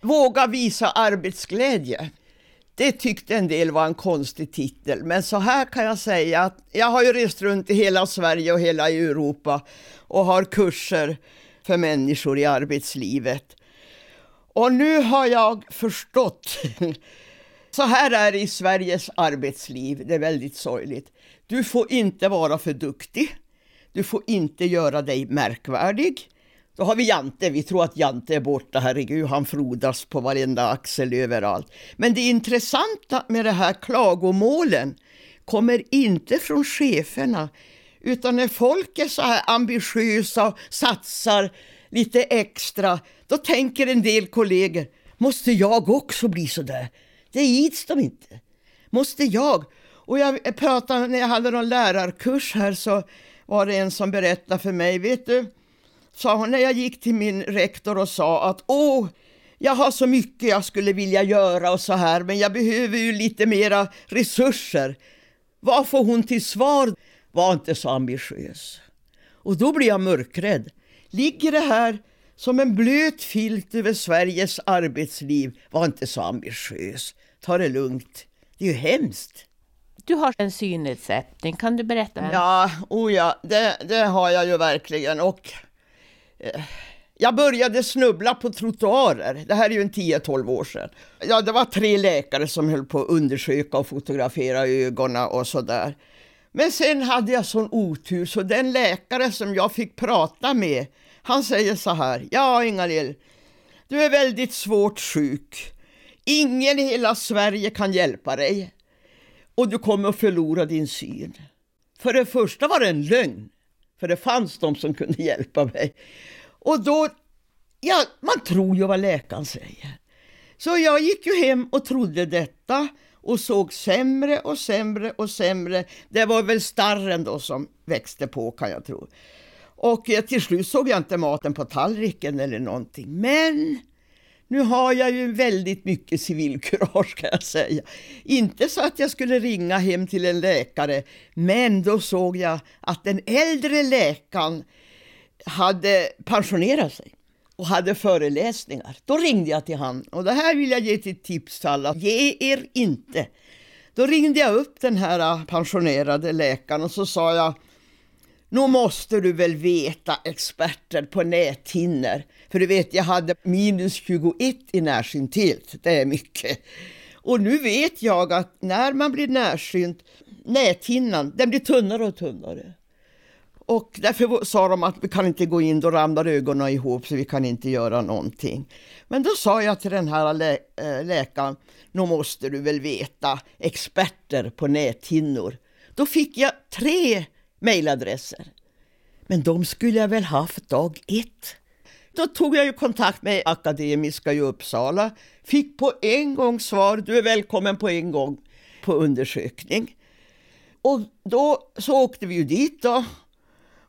Våga visa arbetsglädje. Det tyckte en del var en konstig titel, men så här kan jag säga att jag har ju rest runt i hela Sverige och hela Europa och har kurser för människor i arbetslivet. Och nu har jag förstått, så här är det i Sveriges arbetsliv, det är väldigt sorgligt. Du får inte vara för duktig, du får inte göra dig märkvärdig, då har vi Jante, vi tror att Jante är borta, herregud, han frodas på varenda axel överallt. Men det intressanta med de här klagomålen kommer inte från cheferna, utan när folk är så här ambitiösa och satsar lite extra, då tänker en del kollegor, måste jag också bli så där? Det ids de inte. Måste jag? Och jag pratade, när jag hade någon lärarkurs här så var det en som berättade för mig, vet du, sa hon när jag gick till min rektor och sa att åh, jag har så mycket jag skulle vilja göra och så här, men jag behöver ju lite mera resurser. Vad får hon till svar? Var inte så ambitiös. Och då blir jag mörkrädd. Ligger det här som en blöt filt över Sveriges arbetsliv? Var inte så ambitiös. Ta det lugnt. Det är ju hemskt. Du har en synnedsättning, kan du berätta? Ja, oh ja det, det har jag ju verkligen. Och Eh, jag började snubbla på trottoarer. Det här är ju en 10-12 år sedan. Ja, det var tre läkare som höll på att undersöka och fotografera ögonen och sådär. Men sen hade jag sån otur så den läkare som jag fick prata med, han säger så här. Ja, Ingalill, du är väldigt svårt sjuk. Ingen i hela Sverige kan hjälpa dig. Och du kommer att förlora din syn. För det första var det en lögn. För det fanns de som kunde hjälpa mig. Och då, ja, man tror ju vad läkaren säger. Så jag gick ju hem och trodde detta och såg sämre och sämre och sämre. Det var väl starren då som växte på kan jag tro. Och eh, till slut såg jag inte maten på tallriken eller någonting. Men nu har jag ju väldigt mycket civilkurage kan jag säga. Inte så att jag skulle ringa hem till en läkare, men då såg jag att den äldre läkaren hade pensionerat sig och hade föreläsningar. Då ringde jag till han och det här vill jag ge till tips till alla. Ge er inte! Då ringde jag upp den här pensionerade läkaren och så sa jag nu måste du väl veta experter på näthinnor. För du vet, jag hade minus 21 i närsynthet. Det är mycket. Och nu vet jag att när man blir närsynt, näthinnan, den blir tunnare och tunnare. Och därför sa de att vi kan inte gå in, då ramlar ögonen ihop så vi kan inte göra någonting. Men då sa jag till den här lä eh, läkaren, nu måste du väl veta experter på näthinnor. Då fick jag tre mejladresser. Men de skulle jag väl haft dag ett. Då tog jag ju kontakt med Akademiska i Uppsala, fick på en gång svar, du är välkommen på en gång på undersökning. Och då så åkte vi ju dit då.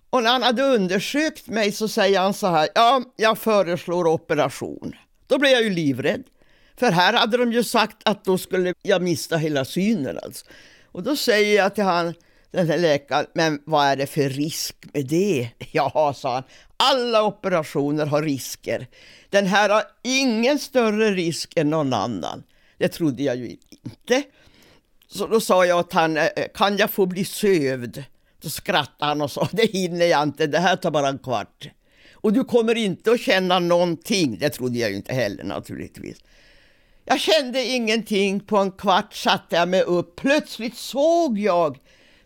Och när han hade undersökt mig så säger han så här, ja, jag föreslår operation. Då blev jag ju livrädd. För här hade de ju sagt att då skulle jag mista hela synen alltså. Och då säger jag till han, den här läkaren, men vad är det för risk med det? Ja, sa han, alla operationer har risker. Den här har ingen större risk än någon annan. Det trodde jag ju inte. Så då sa jag att han, kan jag få bli sövd? Då skrattade han och sa, det hinner jag inte, det här tar bara en kvart. Och du kommer inte att känna någonting. Det trodde jag ju inte heller naturligtvis. Jag kände ingenting. På en kvart satte jag mig upp. Plötsligt såg jag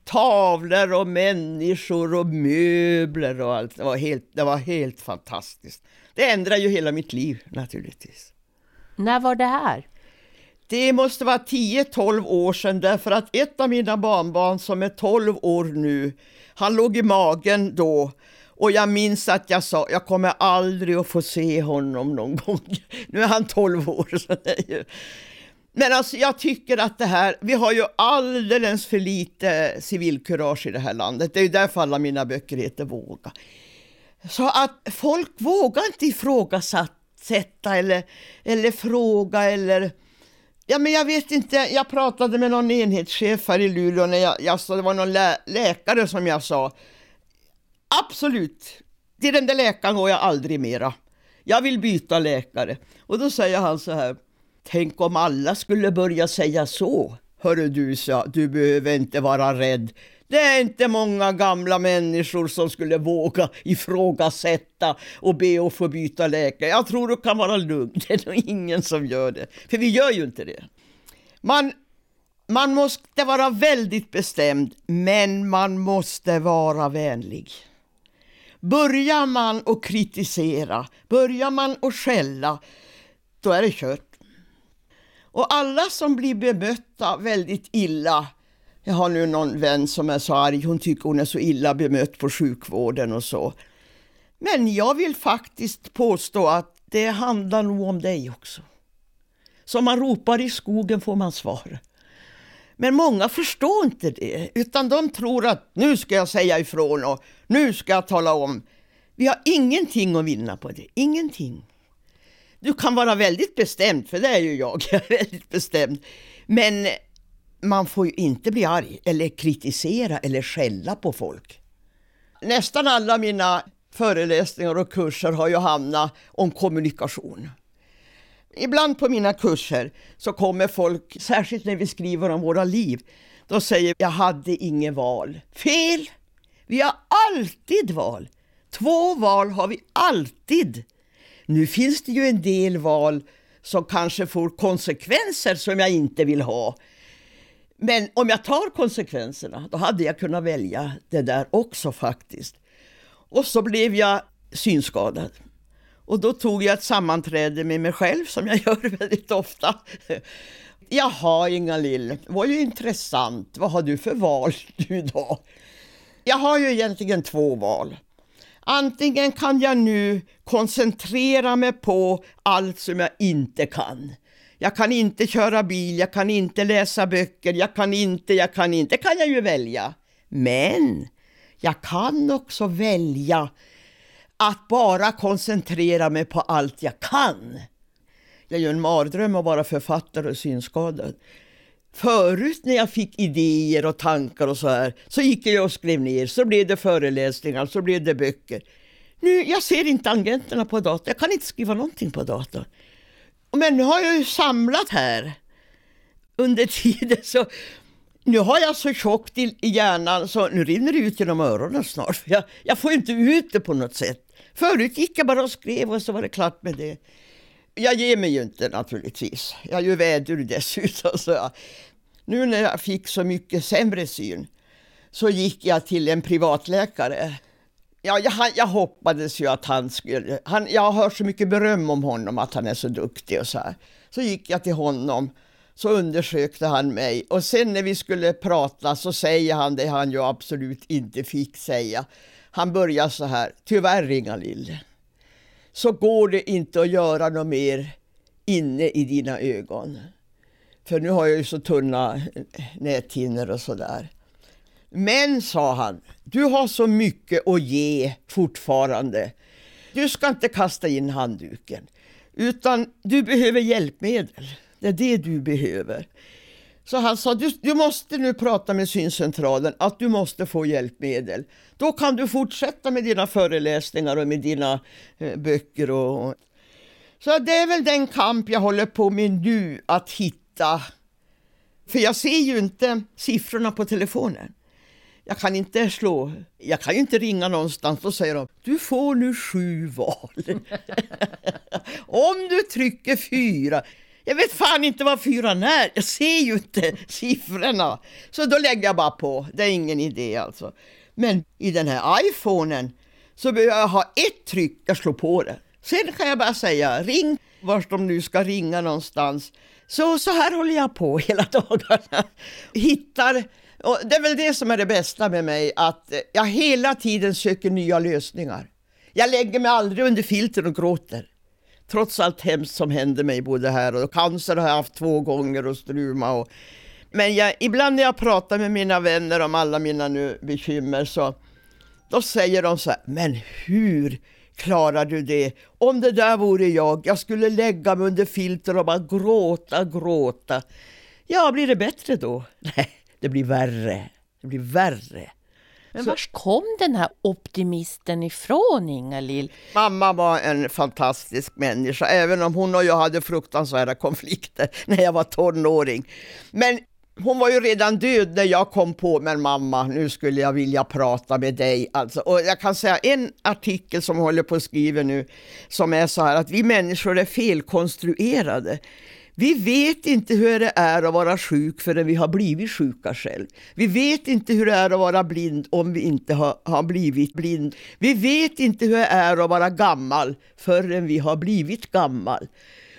tavlor och människor och möbler och allt. Det var helt, det var helt fantastiskt. Det ändrade ju hela mitt liv naturligtvis. När var det här? Det måste vara 10-12 år sedan därför att ett av mina barnbarn som är 12 år nu, han låg i magen då och jag minns att jag sa, jag kommer aldrig att få se honom någon gång. Nu är han 12 år. Så det är ju... Men alltså jag tycker att det här, vi har ju alldeles för lite civilkurage i det här landet. Det är ju därför alla mina böcker heter Våga. Så att folk vågar inte ifrågasätta eller, eller fråga eller Ja, men jag vet inte, jag pratade med någon enhetschef här i Luleå när jag, jag det var någon lä läkare som jag sa Absolut, till den där läkaren går jag aldrig mera. Jag vill byta läkare. Och då säger han så här Tänk om alla skulle börja säga så. Hörru du, sa, du behöver inte vara rädd. Det är inte många gamla människor som skulle våga ifrågasätta och be att få byta läkare. Jag tror du kan vara lugn, det är nog ingen som gör det. För vi gör ju inte det. Man, man måste vara väldigt bestämd, men man måste vara vänlig. Börjar man att kritisera, börjar man att skälla, då är det kört. Och alla som blir bemötta väldigt illa jag har nu någon vän som är så arg, hon tycker hon är så illa bemött på sjukvården och så. Men jag vill faktiskt påstå att det handlar nog om dig också. Som man ropar i skogen får man svar. Men många förstår inte det, utan de tror att nu ska jag säga ifrån och nu ska jag tala om. Vi har ingenting att vinna på det, ingenting. Du kan vara väldigt bestämd, för det är ju jag, jag är väldigt bestämd. Men man får ju inte bli arg eller kritisera eller skälla på folk. Nästan alla mina föreläsningar och kurser har ju hamnat om kommunikation. Ibland på mina kurser så kommer folk, särskilt när vi skriver om våra liv, då säger jag hade inget val. Fel! Vi har alltid val. Två val har vi alltid. Nu finns det ju en del val som kanske får konsekvenser som jag inte vill ha. Men om jag tar konsekvenserna, då hade jag kunnat välja det där också faktiskt. Och så blev jag synskadad. Och då tog jag ett sammanträde med mig själv som jag gör väldigt ofta. Jaha, Inga-Lill, det var ju intressant. Vad har du för val nu då? Jag har ju egentligen två val. Antingen kan jag nu koncentrera mig på allt som jag inte kan. Jag kan inte köra bil, jag kan inte läsa böcker, jag kan inte, jag kan inte. Det kan jag ju välja. Men jag kan också välja att bara koncentrera mig på allt jag kan. Det är ju en mardröm att vara författare och synskadad. Förut när jag fick idéer och tankar och så här, så gick jag och skrev ner, så blev det föreläsningar, så blev det böcker. Nu, jag ser inte tangenterna på datorn, jag kan inte skriva någonting på datorn. Men nu har jag ju samlat här under tiden så nu har jag så tjockt i hjärnan så nu rinner det ut genom öronen snart. Jag, jag får inte ut det på något sätt. Förut gick jag bara och skrev och så var det klart med det. Jag ger mig ju inte naturligtvis. Jag är ju vädur dessutom. Så jag, nu när jag fick så mycket sämre syn så gick jag till en privatläkare Ja, jag, jag hoppades ju att han skulle... Han, jag har hört så mycket beröm om honom, att han är så duktig och så här. Så gick jag till honom, så undersökte han mig och sen när vi skulle prata så säger han det han ju absolut inte fick säga. Han börjar så här, tyvärr Inga-Lill, så går det inte att göra något mer inne i dina ögon. För nu har jag ju så tunna näthinnor och sådär. Men, sa han, du har så mycket att ge fortfarande. Du ska inte kasta in handduken, utan du behöver hjälpmedel. Det är det du behöver. Så han sa, du, du måste nu prata med syncentralen att du måste få hjälpmedel. Då kan du fortsätta med dina föreläsningar och med dina eh, böcker. Och... Så det är väl den kamp jag håller på med nu, att hitta. För jag ser ju inte siffrorna på telefonen. Jag kan inte slå, jag kan ju inte ringa någonstans och säga du får nu sju val. Om du trycker fyra, jag vet fan inte vad fyran är, jag ser ju inte siffrorna. Så då lägger jag bara på, det är ingen idé alltså. Men i den här iPhonen så behöver jag ha ett tryck, jag slår på det. Sen kan jag bara säga ring vart de nu ska ringa någonstans. Så, så här håller jag på hela dagarna. Hittar, och det är väl det som är det bästa med mig, att jag hela tiden söker nya lösningar. Jag lägger mig aldrig under filter och gråter trots allt hemskt som hände mig både här och cancer har jag haft två gånger och struma. Och, men jag, ibland när jag pratar med mina vänner om alla mina nu bekymmer så då säger de så här, men hur klarar du det? Om det där vore jag, jag skulle lägga mig under filter och bara gråta, gråta. Ja, blir det bättre då? Nej, det blir värre. Det blir värre. Men var kom den här optimisten ifrån, Inga-Lill? Mamma var en fantastisk människa, även om hon och jag hade fruktansvärda konflikter när jag var tonåring. Men hon var ju redan död när jag kom på, men mamma, nu skulle jag vilja prata med dig. Alltså, och jag kan säga en artikel som jag håller på att skriva nu, som är så här att vi människor är felkonstruerade. Vi vet inte hur det är att vara sjuk förrän vi har blivit sjuka själv. Vi vet inte hur det är att vara blind om vi inte har, har blivit blind. Vi vet inte hur det är att vara gammal förrän vi har blivit gammal.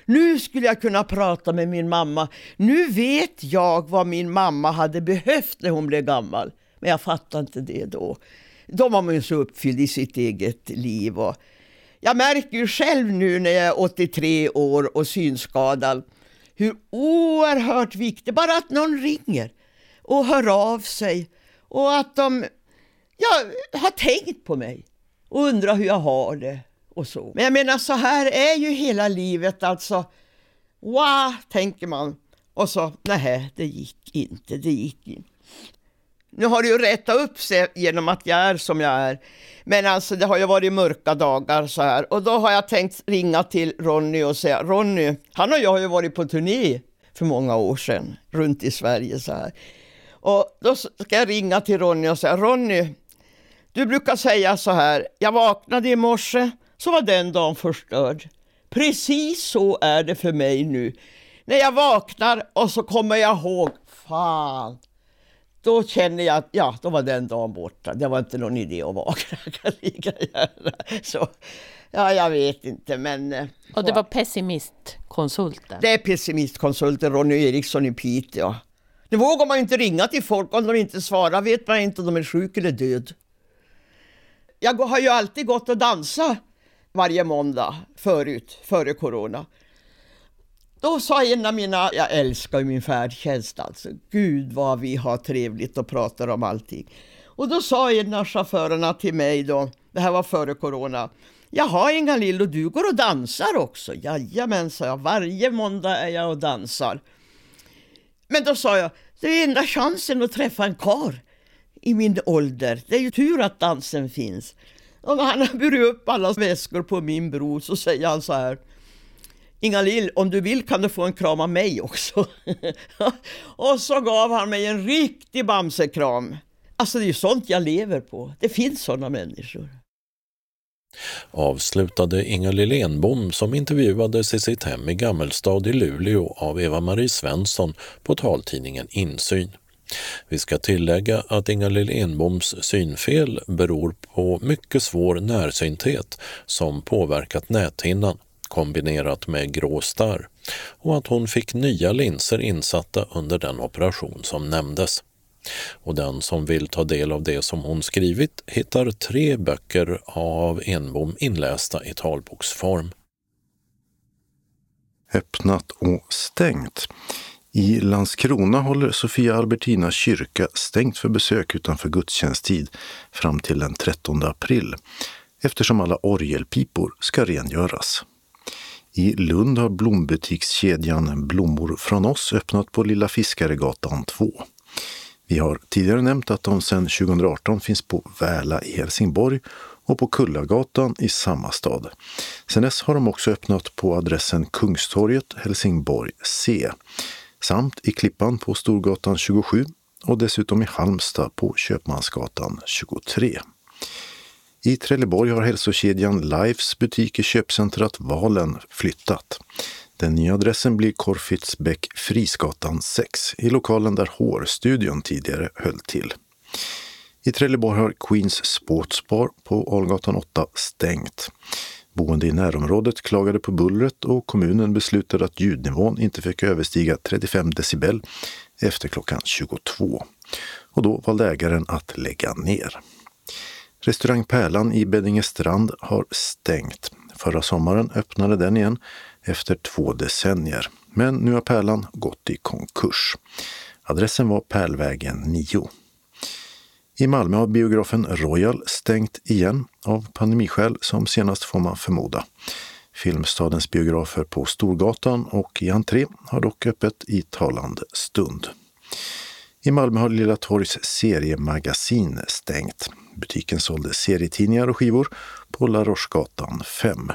Nu skulle jag kunna prata med min mamma. Nu vet jag vad min mamma hade behövt när hon blev gammal. Men jag fattade inte det då. Då var man ju så uppfylld i sitt eget liv. Och jag märker ju själv nu när jag är 83 år och synskadad hur oerhört viktigt, bara att någon ringer och hör av sig och att de ja, har tänkt på mig och undrar hur jag har det och så. Men jag menar så här är ju hela livet alltså. Wow, tänker man. Och så, nej, det gick inte, det gick inte. Nu har det ju rättat upp sig genom att jag är som jag är. Men alltså det har ju varit mörka dagar så här. Och då har jag tänkt ringa till Ronny och säga, Ronny, han och jag har ju varit på turné för många år sedan, runt i Sverige så här. Och då ska jag ringa till Ronny och säga, Ronny, du brukar säga så här, jag vaknade i morse, så var den dagen förstörd. Precis så är det för mig nu. När jag vaknar och så kommer jag ihåg, fan, då känner jag att ja, då var den dagen borta. Det var inte någon idé att vakna lika gärna. Så, ja, jag vet inte, men... Eh, och det var pessimistkonsulten? Det är pessimistkonsulten Ronny Eriksson i Piteå. Nu vågar man inte ringa till folk om de inte svarar. Vet man inte om de är sjuka eller död. Jag har ju alltid gått och dansat varje måndag förut, före corona. Då sa en av mina, jag älskar ju min färdtjänst alltså, gud vad vi har trevligt och pratar om allting. Och då sa en av chaufförerna till mig då, det här var före corona, Jaha Inga-Lill, och du går och dansar också? Jajamän, sa jag, varje måndag är jag och dansar. Men då sa jag, det är enda chansen att träffa en kar i min ålder. Det är ju tur att dansen finns. Och när han har burit upp alla väskor på min bro så säger han så här, Inga-Lill, om du vill kan du få en kram av mig också. och så gav han mig en riktig bamsekram. Alltså det är ju sånt jag lever på. Det finns sådana människor. Avslutade Inga-Lill Enbom som intervjuades i sitt hem i Gammelstad i Luleå av Eva-Marie Svensson på taltidningen Insyn. Vi ska tillägga att Inga-Lill Enboms synfel beror på mycket svår närsynthet som påverkat näthinnan kombinerat med grå starr och att hon fick nya linser insatta under den operation som nämndes. Och den som vill ta del av det som hon skrivit hittar tre böcker av Enbom inlästa i talboksform. Öppnat och stängt. I Landskrona håller Sofia Albertina kyrka stängt för besök utanför gudstjänsttid fram till den 13 april eftersom alla orgelpipor ska rengöras. I Lund har blombutikskedjan Blommor från oss öppnat på Lilla Fiskaregatan 2. Vi har tidigare nämnt att de sedan 2018 finns på Väla i Helsingborg och på Kullagatan i samma stad. Sedan dess har de också öppnat på adressen Kungstorget, Helsingborg C samt i Klippan på Storgatan 27 och dessutom i Halmstad på Köpmansgatan 23. I Trelleborg har hälsokedjan Lifes butik i köpcentrat Valen flyttat. Den nya adressen blir Korfitzbäck Frisgatan 6 i lokalen där Hårstudion tidigare höll till. I Trelleborg har Queens Sportsbar på Algatan 8 stängt. Boende i närområdet klagade på bullret och kommunen beslutade att ljudnivån inte fick överstiga 35 decibel efter klockan 22. Och då valde ägaren att lägga ner. Restaurang Pärlan i Beddingestrand har stängt. Förra sommaren öppnade den igen efter två decennier. Men nu har Pärlan gått i konkurs. Adressen var Pärlvägen 9. I Malmö har biografen Royal stängt igen av pandemiskäl som senast får man förmoda. Filmstadens biografer på Storgatan och i entré har dock öppet i talande stund. I Malmö har Lilla Torgs seriemagasin stängt. Butiken sålde serietidningar och skivor på La Rochegatan 5.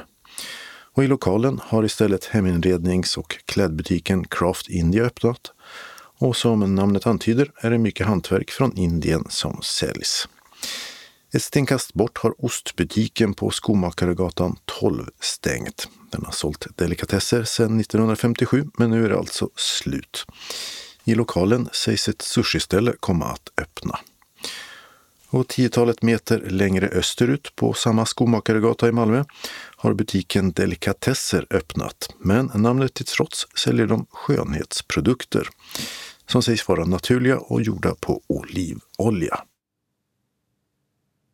Och i lokalen har istället heminrednings och klädbutiken Craft India öppnat. Och som namnet antyder är det mycket hantverk från Indien som säljs. Ett stenkast bort har ostbutiken på Skomakaregatan 12 stängt. Den har sålt delikatesser sedan 1957 men nu är det alltså slut. I lokalen sägs ett sushiställe komma att öppna. Och tiotalet meter längre österut på samma Skomakaregata i Malmö har butiken Delikatesser öppnat. Men namnet till trots säljer de skönhetsprodukter som sägs vara naturliga och gjorda på olivolja.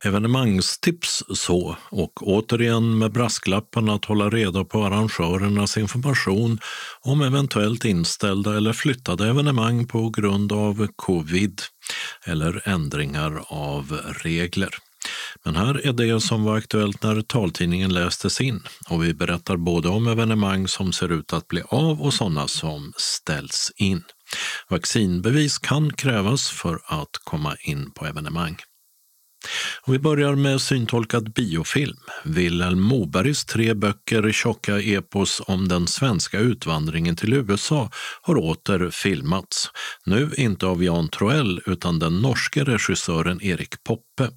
Evenemangstips så, och återigen med brasklappen att hålla reda på arrangörernas information om eventuellt inställda eller flyttade evenemang på grund av covid eller ändringar av regler. Men här är det som var aktuellt när taltidningen lästes in och vi berättar både om evenemang som ser ut att bli av och sådana som ställs in. Vaccinbevis kan krävas för att komma in på evenemang. Och vi börjar med syntolkad biofilm. Vilhelm Mobergs tre böcker tjocka epos om den svenska utvandringen till USA har åter filmats. Nu inte av Jan Troell utan den norske regissören Erik Poppe.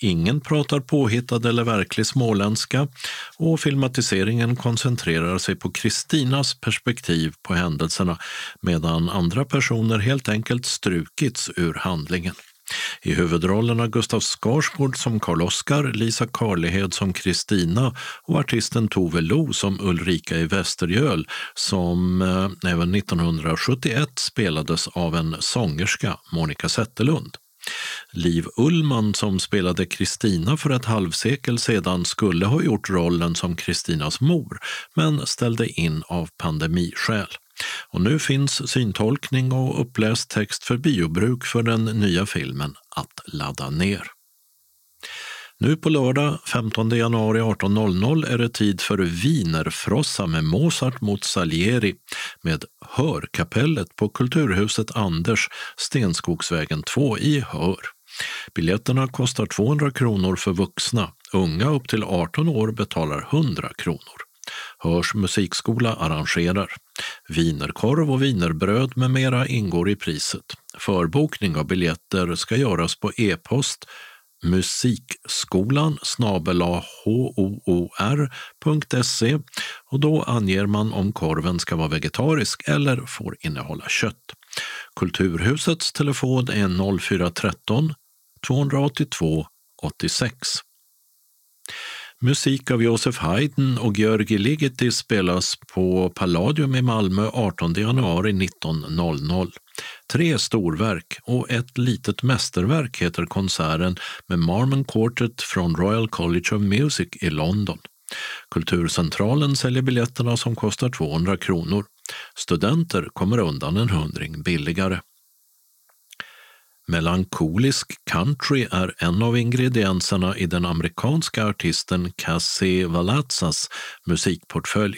Ingen pratar påhittad eller verklig småländska och filmatiseringen koncentrerar sig på Kristinas perspektiv på händelserna medan andra personer helt enkelt strukits ur handlingen. I huvudrollerna Gustav Skarsgård som Karl-Oskar, Lisa Karlehed som Kristina och artisten Tove Lo som Ulrika i Västergöl som eh, även 1971 spelades av en sångerska, Monica Zetterlund. Liv Ullman som spelade Kristina för ett halvsekel sedan skulle ha gjort rollen som Kristinas mor men ställde in av pandemiskäl. Och nu finns syntolkning och uppläst text för biobruk för den nya filmen att ladda ner. Nu på lördag 15 januari 18.00 är det tid för Wienerfrossa med Mozart mot Salieri med Hörkapellet på Kulturhuset Anders, Stenskogsvägen 2 i Hör. Biljetterna kostar 200 kronor för vuxna. Unga upp till 18 år betalar 100 kronor. Hörs musikskola arrangerar. Vinerkorv och vinerbröd med mera ingår i priset. Förbokning av biljetter ska göras på e-post musikskolan hoor.se och då anger man om korven ska vara vegetarisk eller får innehålla kött. Kulturhusets telefon är 0413 282 86. Musik av Josef Haydn och Georgi Ligeti spelas på Palladium i Malmö 18 januari 19.00. Tre storverk och ett litet mästerverk heter konserten med Marmon Quartet från Royal College of Music i London. Kulturcentralen säljer biljetterna som kostar 200 kronor. Studenter kommer undan en hundring billigare. Melankolisk country är en av ingredienserna i den amerikanska artisten Cassie Valazzas musikportfölj.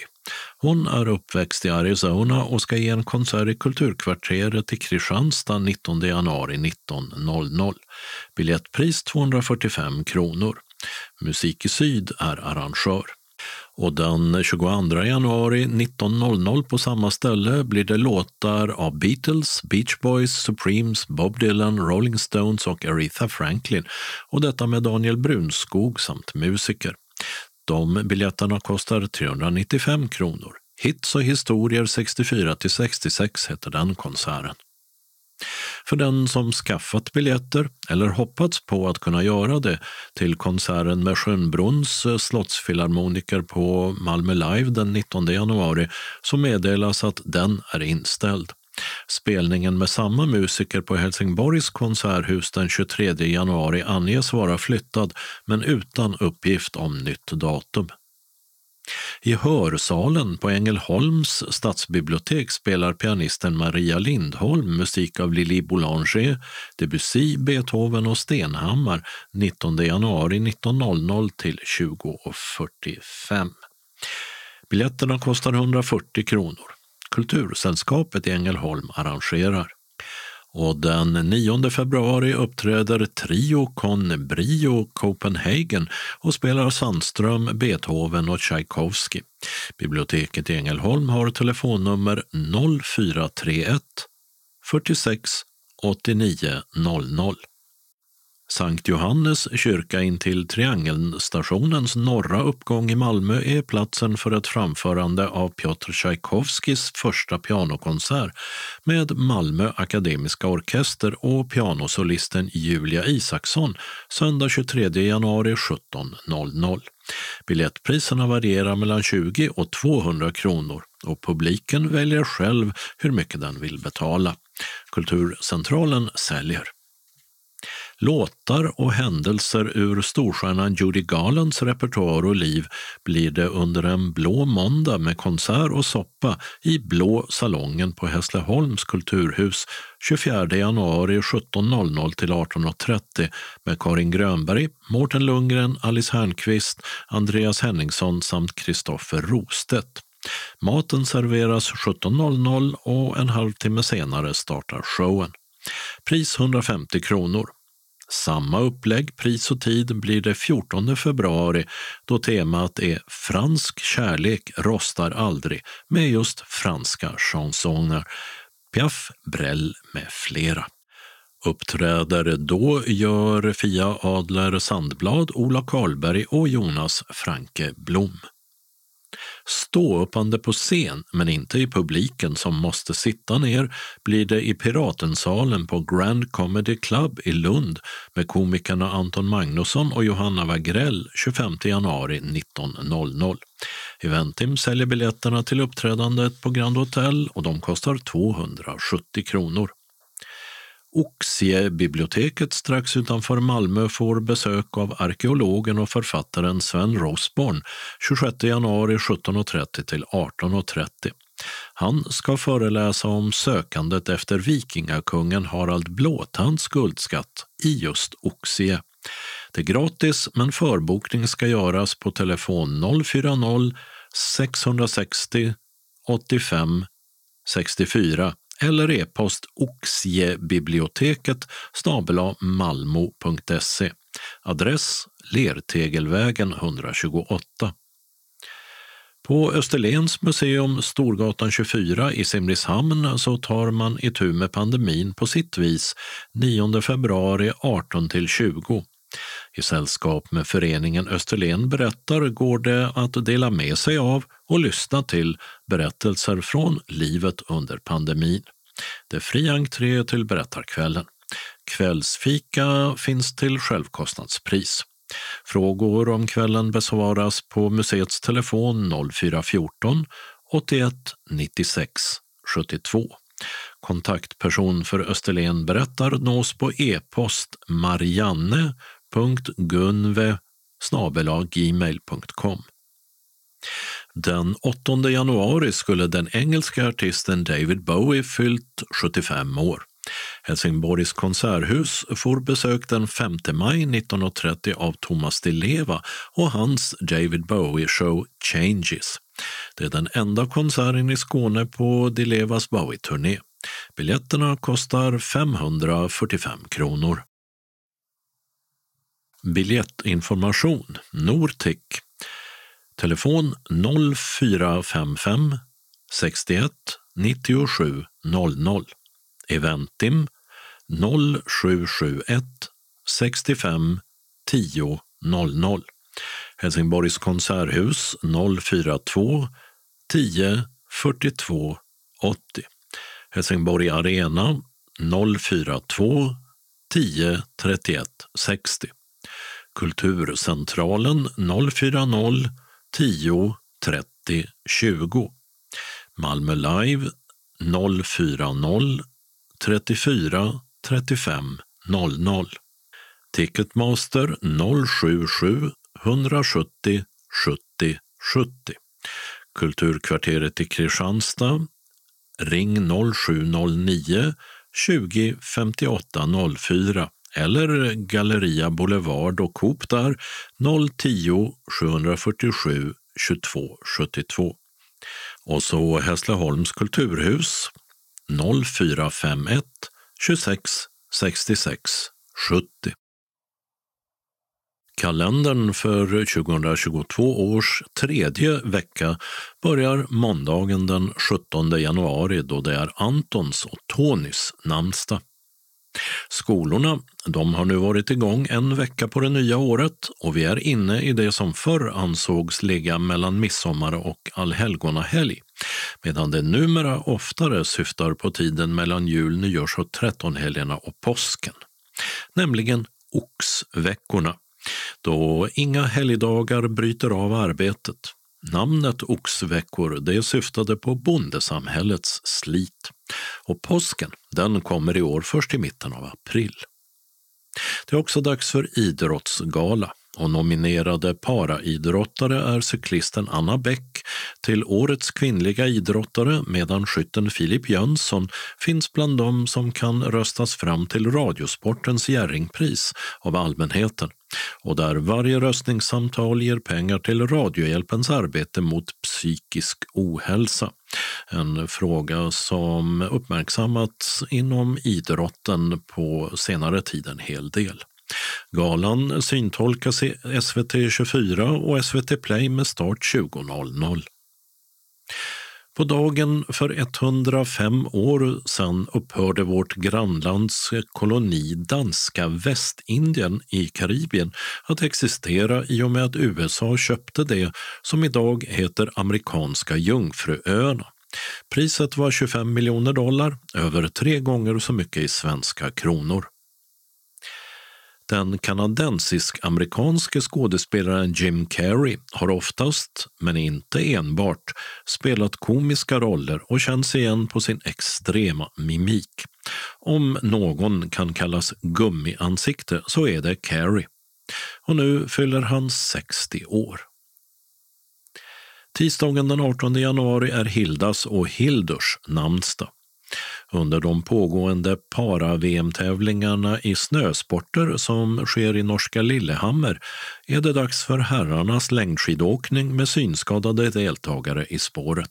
Hon är uppväxt i Arizona och ska ge en konsert i Kulturkvarteret i Kristianstad 19 januari 19.00. Biljettpris 245 kronor. Musik i Syd är arrangör. Och den 22 januari 19.00 på samma ställe blir det låtar av Beatles, Beach Boys, Supremes, Bob Dylan, Rolling Stones och Aretha Franklin och detta med Daniel Brunskog samt musiker. De biljetterna kostar 395 kronor. Hits och historier 64 till 66 heter den konserten. För den som skaffat biljetter eller hoppats på att kunna göra det till konserten med Schönbrunns eh, slottsfilharmoniker på Malmö Live den 19 januari så meddelas att den är inställd. Spelningen med samma musiker på Helsingborgs konserthus den 23 januari anges vara flyttad men utan uppgift om nytt datum. I hörsalen på Ängelholms stadsbibliotek spelar pianisten Maria Lindholm musik av Lili Boulanger, Debussy, Beethoven och Stenhammar 19 januari 19.00 till 20.45. Biljetterna kostar 140 kronor. Kultursällskapet i Ängelholm arrangerar. Och den 9 februari uppträder Trio con Brio Copenhagen och spelar Sandström, Beethoven och Tchaikovsky. Biblioteket i Ängelholm har telefonnummer 0431 46 89 00. Sankt Johannes kyrka intill Triangelstationens norra uppgång i Malmö är platsen för ett framförande av Piotr Tchaikovskis första pianokonsert med Malmö Akademiska Orkester och pianosolisten Julia Isaksson söndag 23 januari 17.00. Biljettpriserna varierar mellan 20 och 200 kronor och publiken väljer själv hur mycket den vill betala. Kulturcentralen säljer. Låtar och händelser ur storstjärnan Judy Garlands repertoar och liv blir det under en blå måndag med konsert och soppa i Blå salongen på Hässleholms kulturhus 24 januari 17.00 till 18.30 med Karin Grönberg, Mårten Lundgren, Alice Hernqvist, Andreas Henningsson samt Kristoffer Rostedt. Maten serveras 17.00 och en halvtimme senare startar showen. Pris 150 kronor. Samma upplägg, pris och tid blir det 14 februari då temat är Fransk kärlek rostar aldrig med just franska chansoner. Piaf, Brel med flera. Uppträder då gör Fia Adler Sandblad, Ola Karlberg och Jonas Franke Blom. Ståuppande på scen, men inte i publiken som måste sitta ner, blir det i Piratensalen på Grand Comedy Club i Lund med komikerna Anton Magnusson och Johanna Wagrell 25 januari 19.00. Eventim säljer biljetterna till uppträdandet på Grand Hotel och de kostar 270 kronor. Oxiebiblioteket strax utanför Malmö får besök av arkeologen och författaren Sven Rosborn 26 januari 17.30 till 18.30. Han ska föreläsa om sökandet efter vikingakungen Harald Blåtands guldskatt i just Oxie. Det är gratis, men förbokning ska göras på telefon 040 660 85 64 eller e-post oxiebiblioteket malmo.se. Adress Lertegelvägen 128. På Österlens museum Storgatan 24 i Simrishamn så tar man itu med pandemin på sitt vis 9 februari 18 till 20. I sällskap med föreningen Österlen berättar går det att dela med sig av och lyssna till berättelser från livet under pandemin. Det är fri entré till berättarkvällen. Kvällsfika finns till självkostnadspris. Frågor om kvällen besvaras på museets telefon 0414 81 96 72. Kontaktperson för Österlen berättar nås på e-post Marianne gmail.com. Den 8 januari skulle den engelska artisten David Bowie fyllt 75 år. Helsingborgs konserthus får besök den 5 maj 1930 av Thomas Di Leva och hans David Bowie-show Changes. Det är den enda konserten i Skåne på Di Levas Bowie-turné. Biljetterna kostar 545 kronor. Biljettinformation Nortic Telefon 0455 61 97 00 Eventim 0771 65 10 00 Helsingborgs konserthus 042 10 42 80 Helsingborg Arena 042 10 31 60 Kulturcentralen 040 10 30 20 Malmö Live 040 34 35 00 Ticketmaster 077 170 70 70 Kulturkvarteret i Kristianstad Ring 0709 20 58 04 eller Galleria Boulevard och Coop där 010 747 22 72. Och så Hässleholms kulturhus 0451 26 66 70. Kalendern för 2022 års tredje vecka börjar måndagen den 17 januari då det är Antons och Tonys namnsdag. Skolorna de har nu varit igång en vecka på det nya året och vi är inne i det som förr ansågs ligga mellan midsommar och allhelgonahelg, medan det numera oftare syftar på tiden mellan jul, nyårs och trettonhelgerna och påsken, nämligen oxveckorna, då inga helgdagar bryter av arbetet. Namnet oxveckor det syftade på bondesamhällets slit. Och påsken den kommer i år först i mitten av april. Det är också dags för idrottsgala och nominerade paraidrottare är cyklisten Anna Bäck till Årets kvinnliga idrottare medan skytten Filip Jönsson finns bland dem som kan röstas fram till Radiosportens Jerringpris av allmänheten och där varje röstningssamtal ger pengar till Radiohjälpens arbete mot psykisk ohälsa. En fråga som uppmärksammats inom idrotten på senare tid en hel del. Galan syntolkas i SVT 24 och SVT Play med start 20.00. På dagen för 105 år sedan upphörde vårt grannlands koloni danska Västindien i Karibien att existera i och med att USA köpte det som idag heter Amerikanska Jungfruöarna. Priset var 25 miljoner dollar, över tre gånger så mycket i svenska kronor. Den kanadensisk-amerikanske skådespelaren Jim Carrey har oftast, men inte enbart, spelat komiska roller och känns igen på sin extrema mimik. Om någon kan kallas gummiansikte så är det Carrey. Och nu fyller han 60 år. Tisdagen den 18 januari är Hildas och Hildurs namnsdag. Under de pågående para-VM-tävlingarna i snösporter som sker i norska Lillehammer är det dags för herrarnas längdskidåkning med synskadade deltagare i spåret.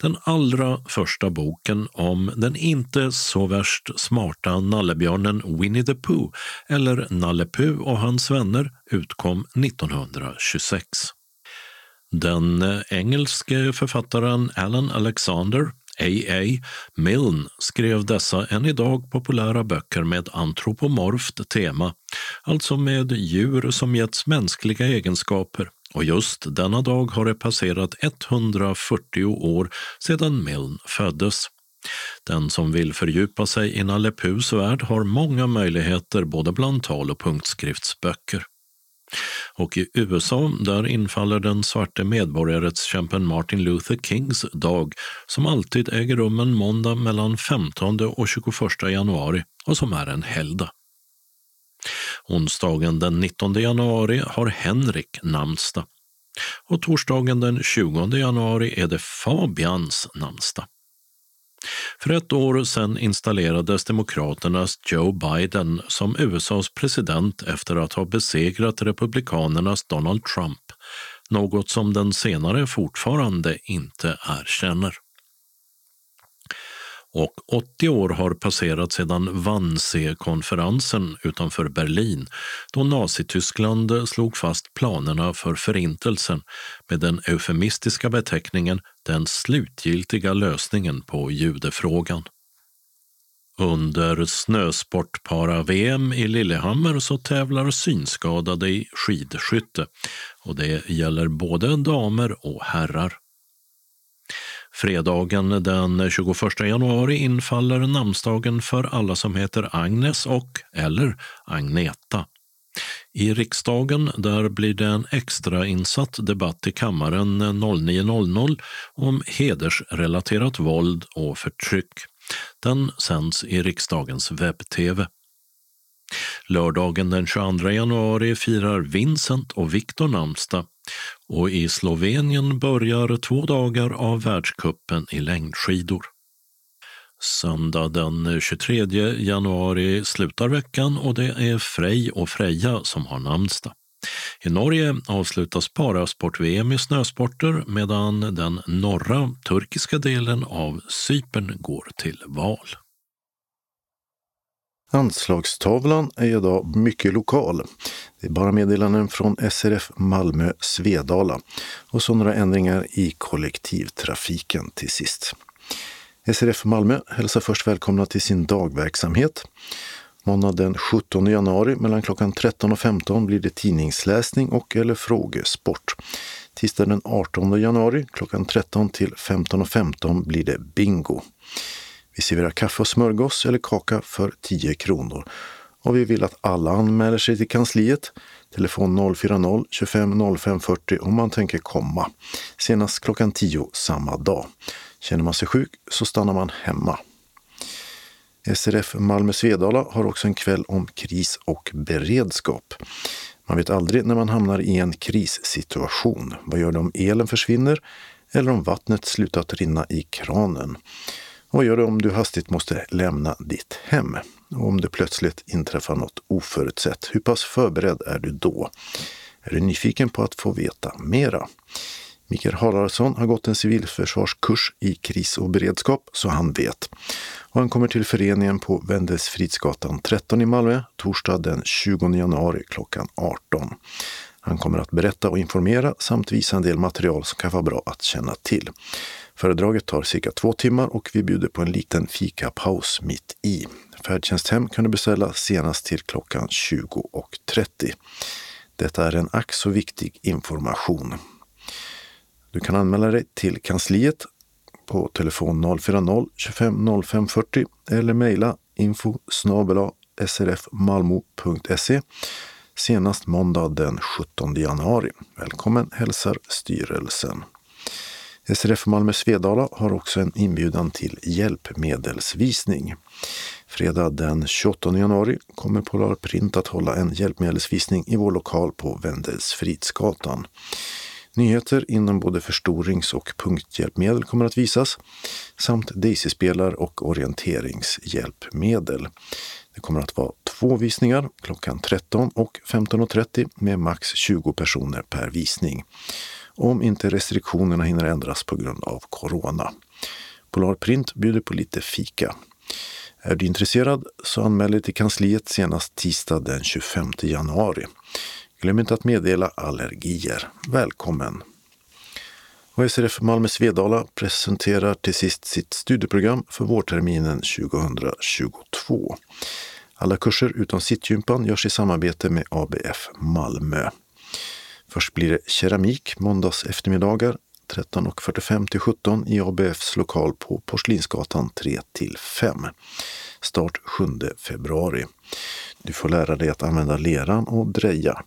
Den allra första boken om den inte så värst smarta nallebjörnen Winnie the Pooh, eller Nalle Puh och hans vänner, utkom 1926. Den engelske författaren Alan Alexander A.A. Milne skrev dessa än idag populära böcker med antropomorft tema, alltså med djur som getts mänskliga egenskaper. Och just denna dag har det passerat 140 år sedan Milne föddes. Den som vill fördjupa sig i Nalle Puhs värld har många möjligheter både bland tal och punktskriftsböcker. Och i USA där infaller den svarte medborgarrättskämpen Martin Luther Kings dag som alltid äger rum en måndag mellan 15 och 21 januari och som är en helgdag. Onsdagen den 19 januari har Henrik namnsdag och torsdagen den 20 januari är det Fabians namnsdag. För ett år sedan installerades Demokraternas Joe Biden som USAs president efter att ha besegrat Republikanernas Donald Trump, något som den senare fortfarande inte erkänner och 80 år har passerat sedan Wannsee-konferensen utanför Berlin då Nazityskland slog fast planerna för Förintelsen med den eufemistiska beteckningen den slutgiltiga lösningen på judefrågan. Under snösportpara-VM i Lillehammer så tävlar synskadade i skidskytte och det gäller både damer och herrar. Fredagen den 21 januari infaller namnsdagen för alla som heter Agnes och eller Agneta. I riksdagen där blir det en extrainsatt debatt i kammaren 09.00 om hedersrelaterat våld och förtryck. Den sänds i riksdagens webb-tv. Lördagen den 22 januari firar Vincent och Viktor namnsdag och i Slovenien börjar två dagar av världskuppen i längdskidor. Söndag den 23 januari slutar veckan och det är Frej och Freja som har namnsdag. I Norge avslutas parasport-VM i snösporter medan den norra turkiska delen av Cypern går till val. Anslagstavlan är idag mycket lokal. Det är bara meddelanden från SRF Malmö Svedala och så några ändringar i kollektivtrafiken till sist. SRF Malmö hälsar först välkomna till sin dagverksamhet. Måndag den 17 januari mellan klockan 13 och 15 blir det tidningsläsning och eller frågesport. Tisdag den 18 januari klockan 13 till 15.15 15 blir det bingo. Vi serverar kaffe och smörgås eller kaka för 10 kronor. Och vi vill att alla anmäler sig till kansliet. Telefon 040-25 05 40 om man tänker komma. Senast klockan 10 samma dag. Känner man sig sjuk så stannar man hemma. SRF Malmö Svedala har också en kväll om kris och beredskap. Man vet aldrig när man hamnar i en krissituation. Vad gör det om elen försvinner eller om vattnet slutat rinna i kranen? Vad gör du om du hastigt måste lämna ditt hem? Och om det plötsligt inträffar något oförutsett, hur pass förberedd är du då? Är du nyfiken på att få veta mera? Mikael Haraldsson har gått en civilförsvarskurs i kris och beredskap, så han vet. Och han kommer till föreningen på Wendelsfridsgatan 13 i Malmö torsdag den 20 januari klockan 18. Han kommer att berätta och informera samt visa en del material som kan vara bra att känna till. Föredraget tar cirka två timmar och vi bjuder på en liten fikapaus mitt i. Färdtjänsthem kan du beställa senast till klockan 20.30. Detta är en ack så viktig information. Du kan anmäla dig till kansliet på telefon 040-25 05 40 eller mejla info srfmalmo.se senast måndag den 17 januari. Välkommen hälsar styrelsen. SRF Malmö Svedala har också en inbjudan till hjälpmedelsvisning. Fredag den 28 januari kommer Polar Print att hålla en hjälpmedelsvisning i vår lokal på Wendelsfridsgatan. Nyheter inom både förstorings och punkthjälpmedel kommer att visas samt Daisy-spelar och orienteringshjälpmedel. Det kommer att vara två visningar klockan 13 och 15.30 med max 20 personer per visning om inte restriktionerna hinner ändras på grund av corona. Polarprint bjuder på lite fika. Är du intresserad så anmäl dig till kansliet senast tisdag den 25 januari. Glöm inte att meddela allergier. Välkommen! Och SRF Malmö Svedala presenterar till sist sitt studieprogram för vårterminen 2022. Alla kurser utom sittgympan görs i samarbete med ABF Malmö. Först blir det keramik måndags eftermiddagar 13.45 till 17 i ABFs lokal på Porslinsgatan 3 till 5. Start 7 februari. Du får lära dig att använda leran och dreja.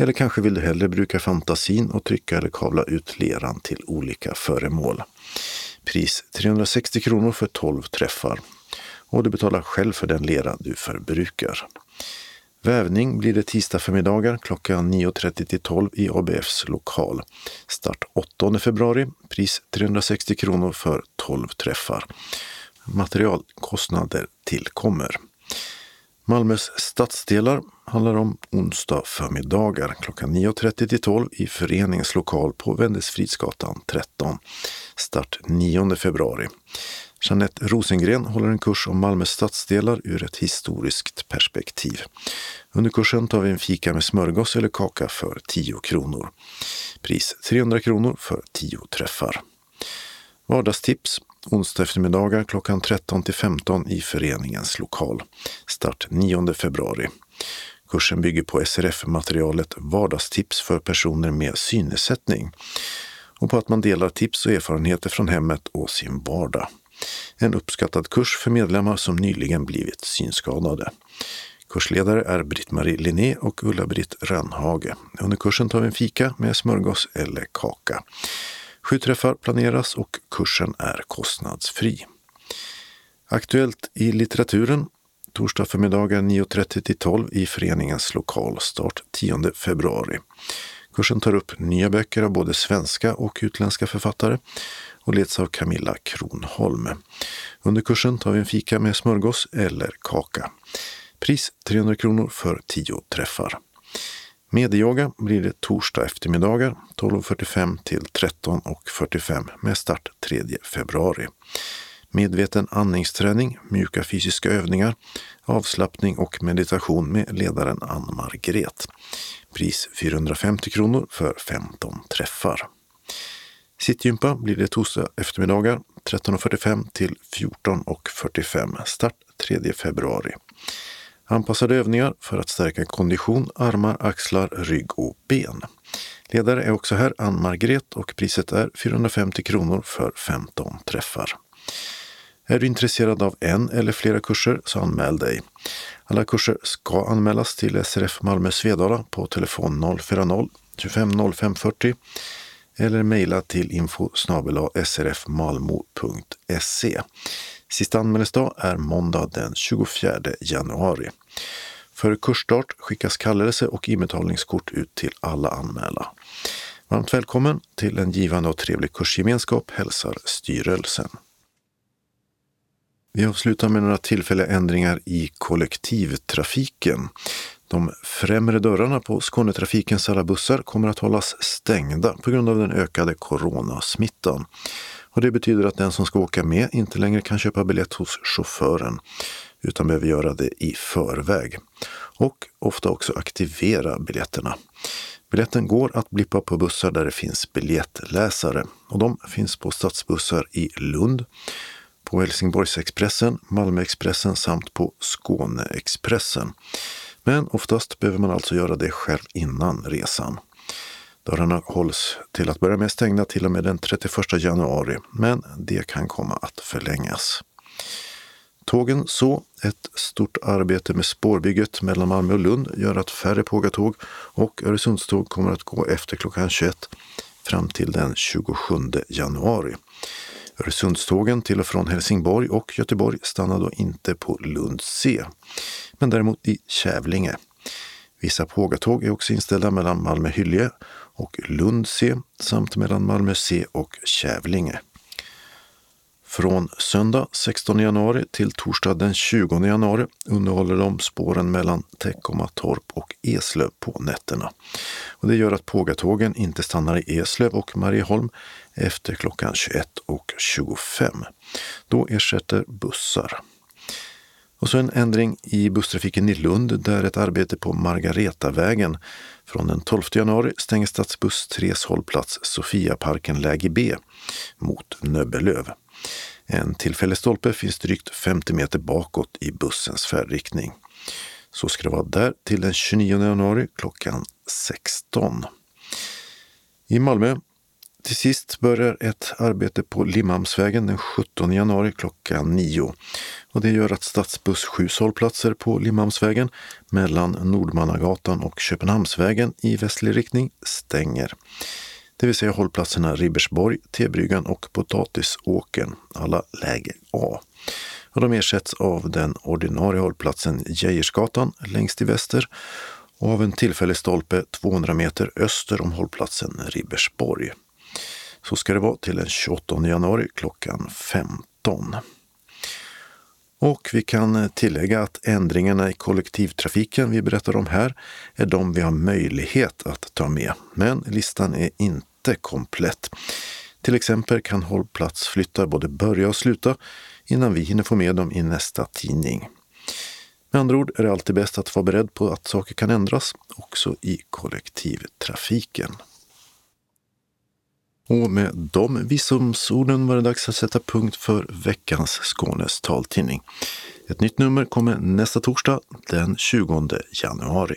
Eller kanske vill du hellre bruka fantasin och trycka eller kavla ut leran till olika föremål. Pris 360 kronor för 12 träffar. Och du betalar själv för den lera du förbrukar. Vävning blir det tisdag förmiddagar klockan 9.30 till 12 i ABFs lokal. Start 8 februari, pris 360 kronor för 12 träffar. Materialkostnader tillkommer. Malmös stadsdelar handlar om onsdag förmiddagar klockan 9.30 till 12 i föreningens lokal på Wendelsfridsgatan 13. Start 9 februari. Jeanette Rosengren håller en kurs om Malmö stadsdelar ur ett historiskt perspektiv. Under kursen tar vi en fika med smörgås eller kaka för 10 kronor. Pris 300 kronor för 10 träffar. Vardagstips onsdag eftermiddagar klockan 13 till 15 i föreningens lokal. Start 9 februari. Kursen bygger på SRF-materialet Vardagstips för personer med synnedsättning och på att man delar tips och erfarenheter från hemmet och sin vardag. En uppskattad kurs för medlemmar som nyligen blivit synskadade. Kursledare är Britt-Marie Linné och Ulla-Britt Rönnhage. Under kursen tar vi en fika med smörgås eller kaka. Sju träffar planeras och kursen är kostnadsfri. Aktuellt i litteraturen torsdag förmiddagar 9.30 till 12 i föreningens lokal, start 10 februari. Kursen tar upp nya böcker av både svenska och utländska författare och leds av Camilla Kronholm. Under kursen tar vi en fika med smörgås eller kaka. Pris 300 kronor för 10 träffar. Medieyoga blir det torsdag eftermiddagar 12.45 till 13.45 med start 3 februari. Medveten andningsträning, mjuka fysiska övningar, avslappning och meditation med ledaren Ann Margret. Pris 450 kronor för 15 träffar. Sittgympa blir det torsdag eftermiddagar 13.45 till 14.45. Start 3 februari. Anpassade övningar för att stärka kondition, armar, axlar, rygg och ben. Ledare är också här Ann-Margret och priset är 450 kronor för 15 träffar. Är du intresserad av en eller flera kurser så anmäl dig. Alla kurser ska anmälas till SRF Malmö Svedala på telefon 040 25 05 40 eller mejla till info srfmalmo.se. Sista anmälningsdag är måndag den 24 januari. För kursstart skickas kallelse och inbetalningskort ut till alla anmälda. Varmt välkommen till en givande och trevlig kursgemenskap hälsar styrelsen. Vi avslutar med några tillfälliga ändringar i kollektivtrafiken. De främre dörrarna på Skånetrafikens alla bussar kommer att hållas stängda på grund av den ökade coronasmittan. Och det betyder att den som ska åka med inte längre kan köpa biljett hos chauffören utan behöver göra det i förväg. Och ofta också aktivera biljetterna. Biljetten går att blippa på bussar där det finns biljettläsare och de finns på stadsbussar i Lund, på Helsingborgsexpressen, Malmöexpressen samt på Skåneexpressen. Men oftast behöver man alltså göra det själv innan resan. Dörrarna hålls till att börja med stängda till och med den 31 januari, men det kan komma att förlängas. Tågen så, ett stort arbete med spårbygget mellan Malmö och Lund gör att färre pågatåg och Öresundståg kommer att gå efter klockan 21 fram till den 27 januari. Öresundstågen till och från Helsingborg och Göteborg stannar då inte på Lund C, men däremot i Kävlinge. Vissa pågatåg är också inställda mellan Malmö-Hyllie och Lund C samt mellan Malmö C och Kävlinge. Från söndag 16 januari till torsdag den 20 januari underhåller de spåren mellan Teckomatorp och Eslöv på nätterna. Och det gör att pågatågen inte stannar i Eslöv och Marieholm efter klockan 21.25. Då ersätter bussar. Och så en ändring i busstrafiken i Lund där ett arbete på Margaretavägen från den 12 januari stänger stadsbuss 3s hållplats Sofiaparken läge B mot Nöbbelöv. En tillfällig stolpe finns drygt 50 meter bakåt i bussens färdriktning. Så ska det vara där till den 29 januari klockan 16. I Malmö till sist börjar ett arbete på Limhamnsvägen den 17 januari klockan 9. Och det gör att stadsbuss 7 hållplatser på Limhamnsvägen mellan Nordmannagatan och Köpenhamnsvägen i västlig riktning stänger. Det vill säga hållplatserna Ribersborg, T-bryggan och Potatisåkern, alla läge A. Och de ersätts av den ordinarie hållplatsen Geijersgatan längst till väster och av en tillfällig stolpe 200 meter öster om hållplatsen Ribersborg. Så ska det vara till den 28 januari klockan 15. Och vi kan tillägga att ändringarna i kollektivtrafiken vi berättar om här är de vi har möjlighet att ta med. Men listan är inte komplett. Till exempel kan hållplatsflyttar både börja och sluta innan vi hinner få med dem i nästa tidning. Med andra ord är det alltid bäst att vara beredd på att saker kan ändras också i kollektivtrafiken. Och med de visdomsorden var det dags att sätta punkt för veckans Skånes taltidning. Ett nytt nummer kommer nästa torsdag den 20 januari.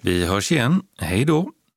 Vi hörs igen. Hej då!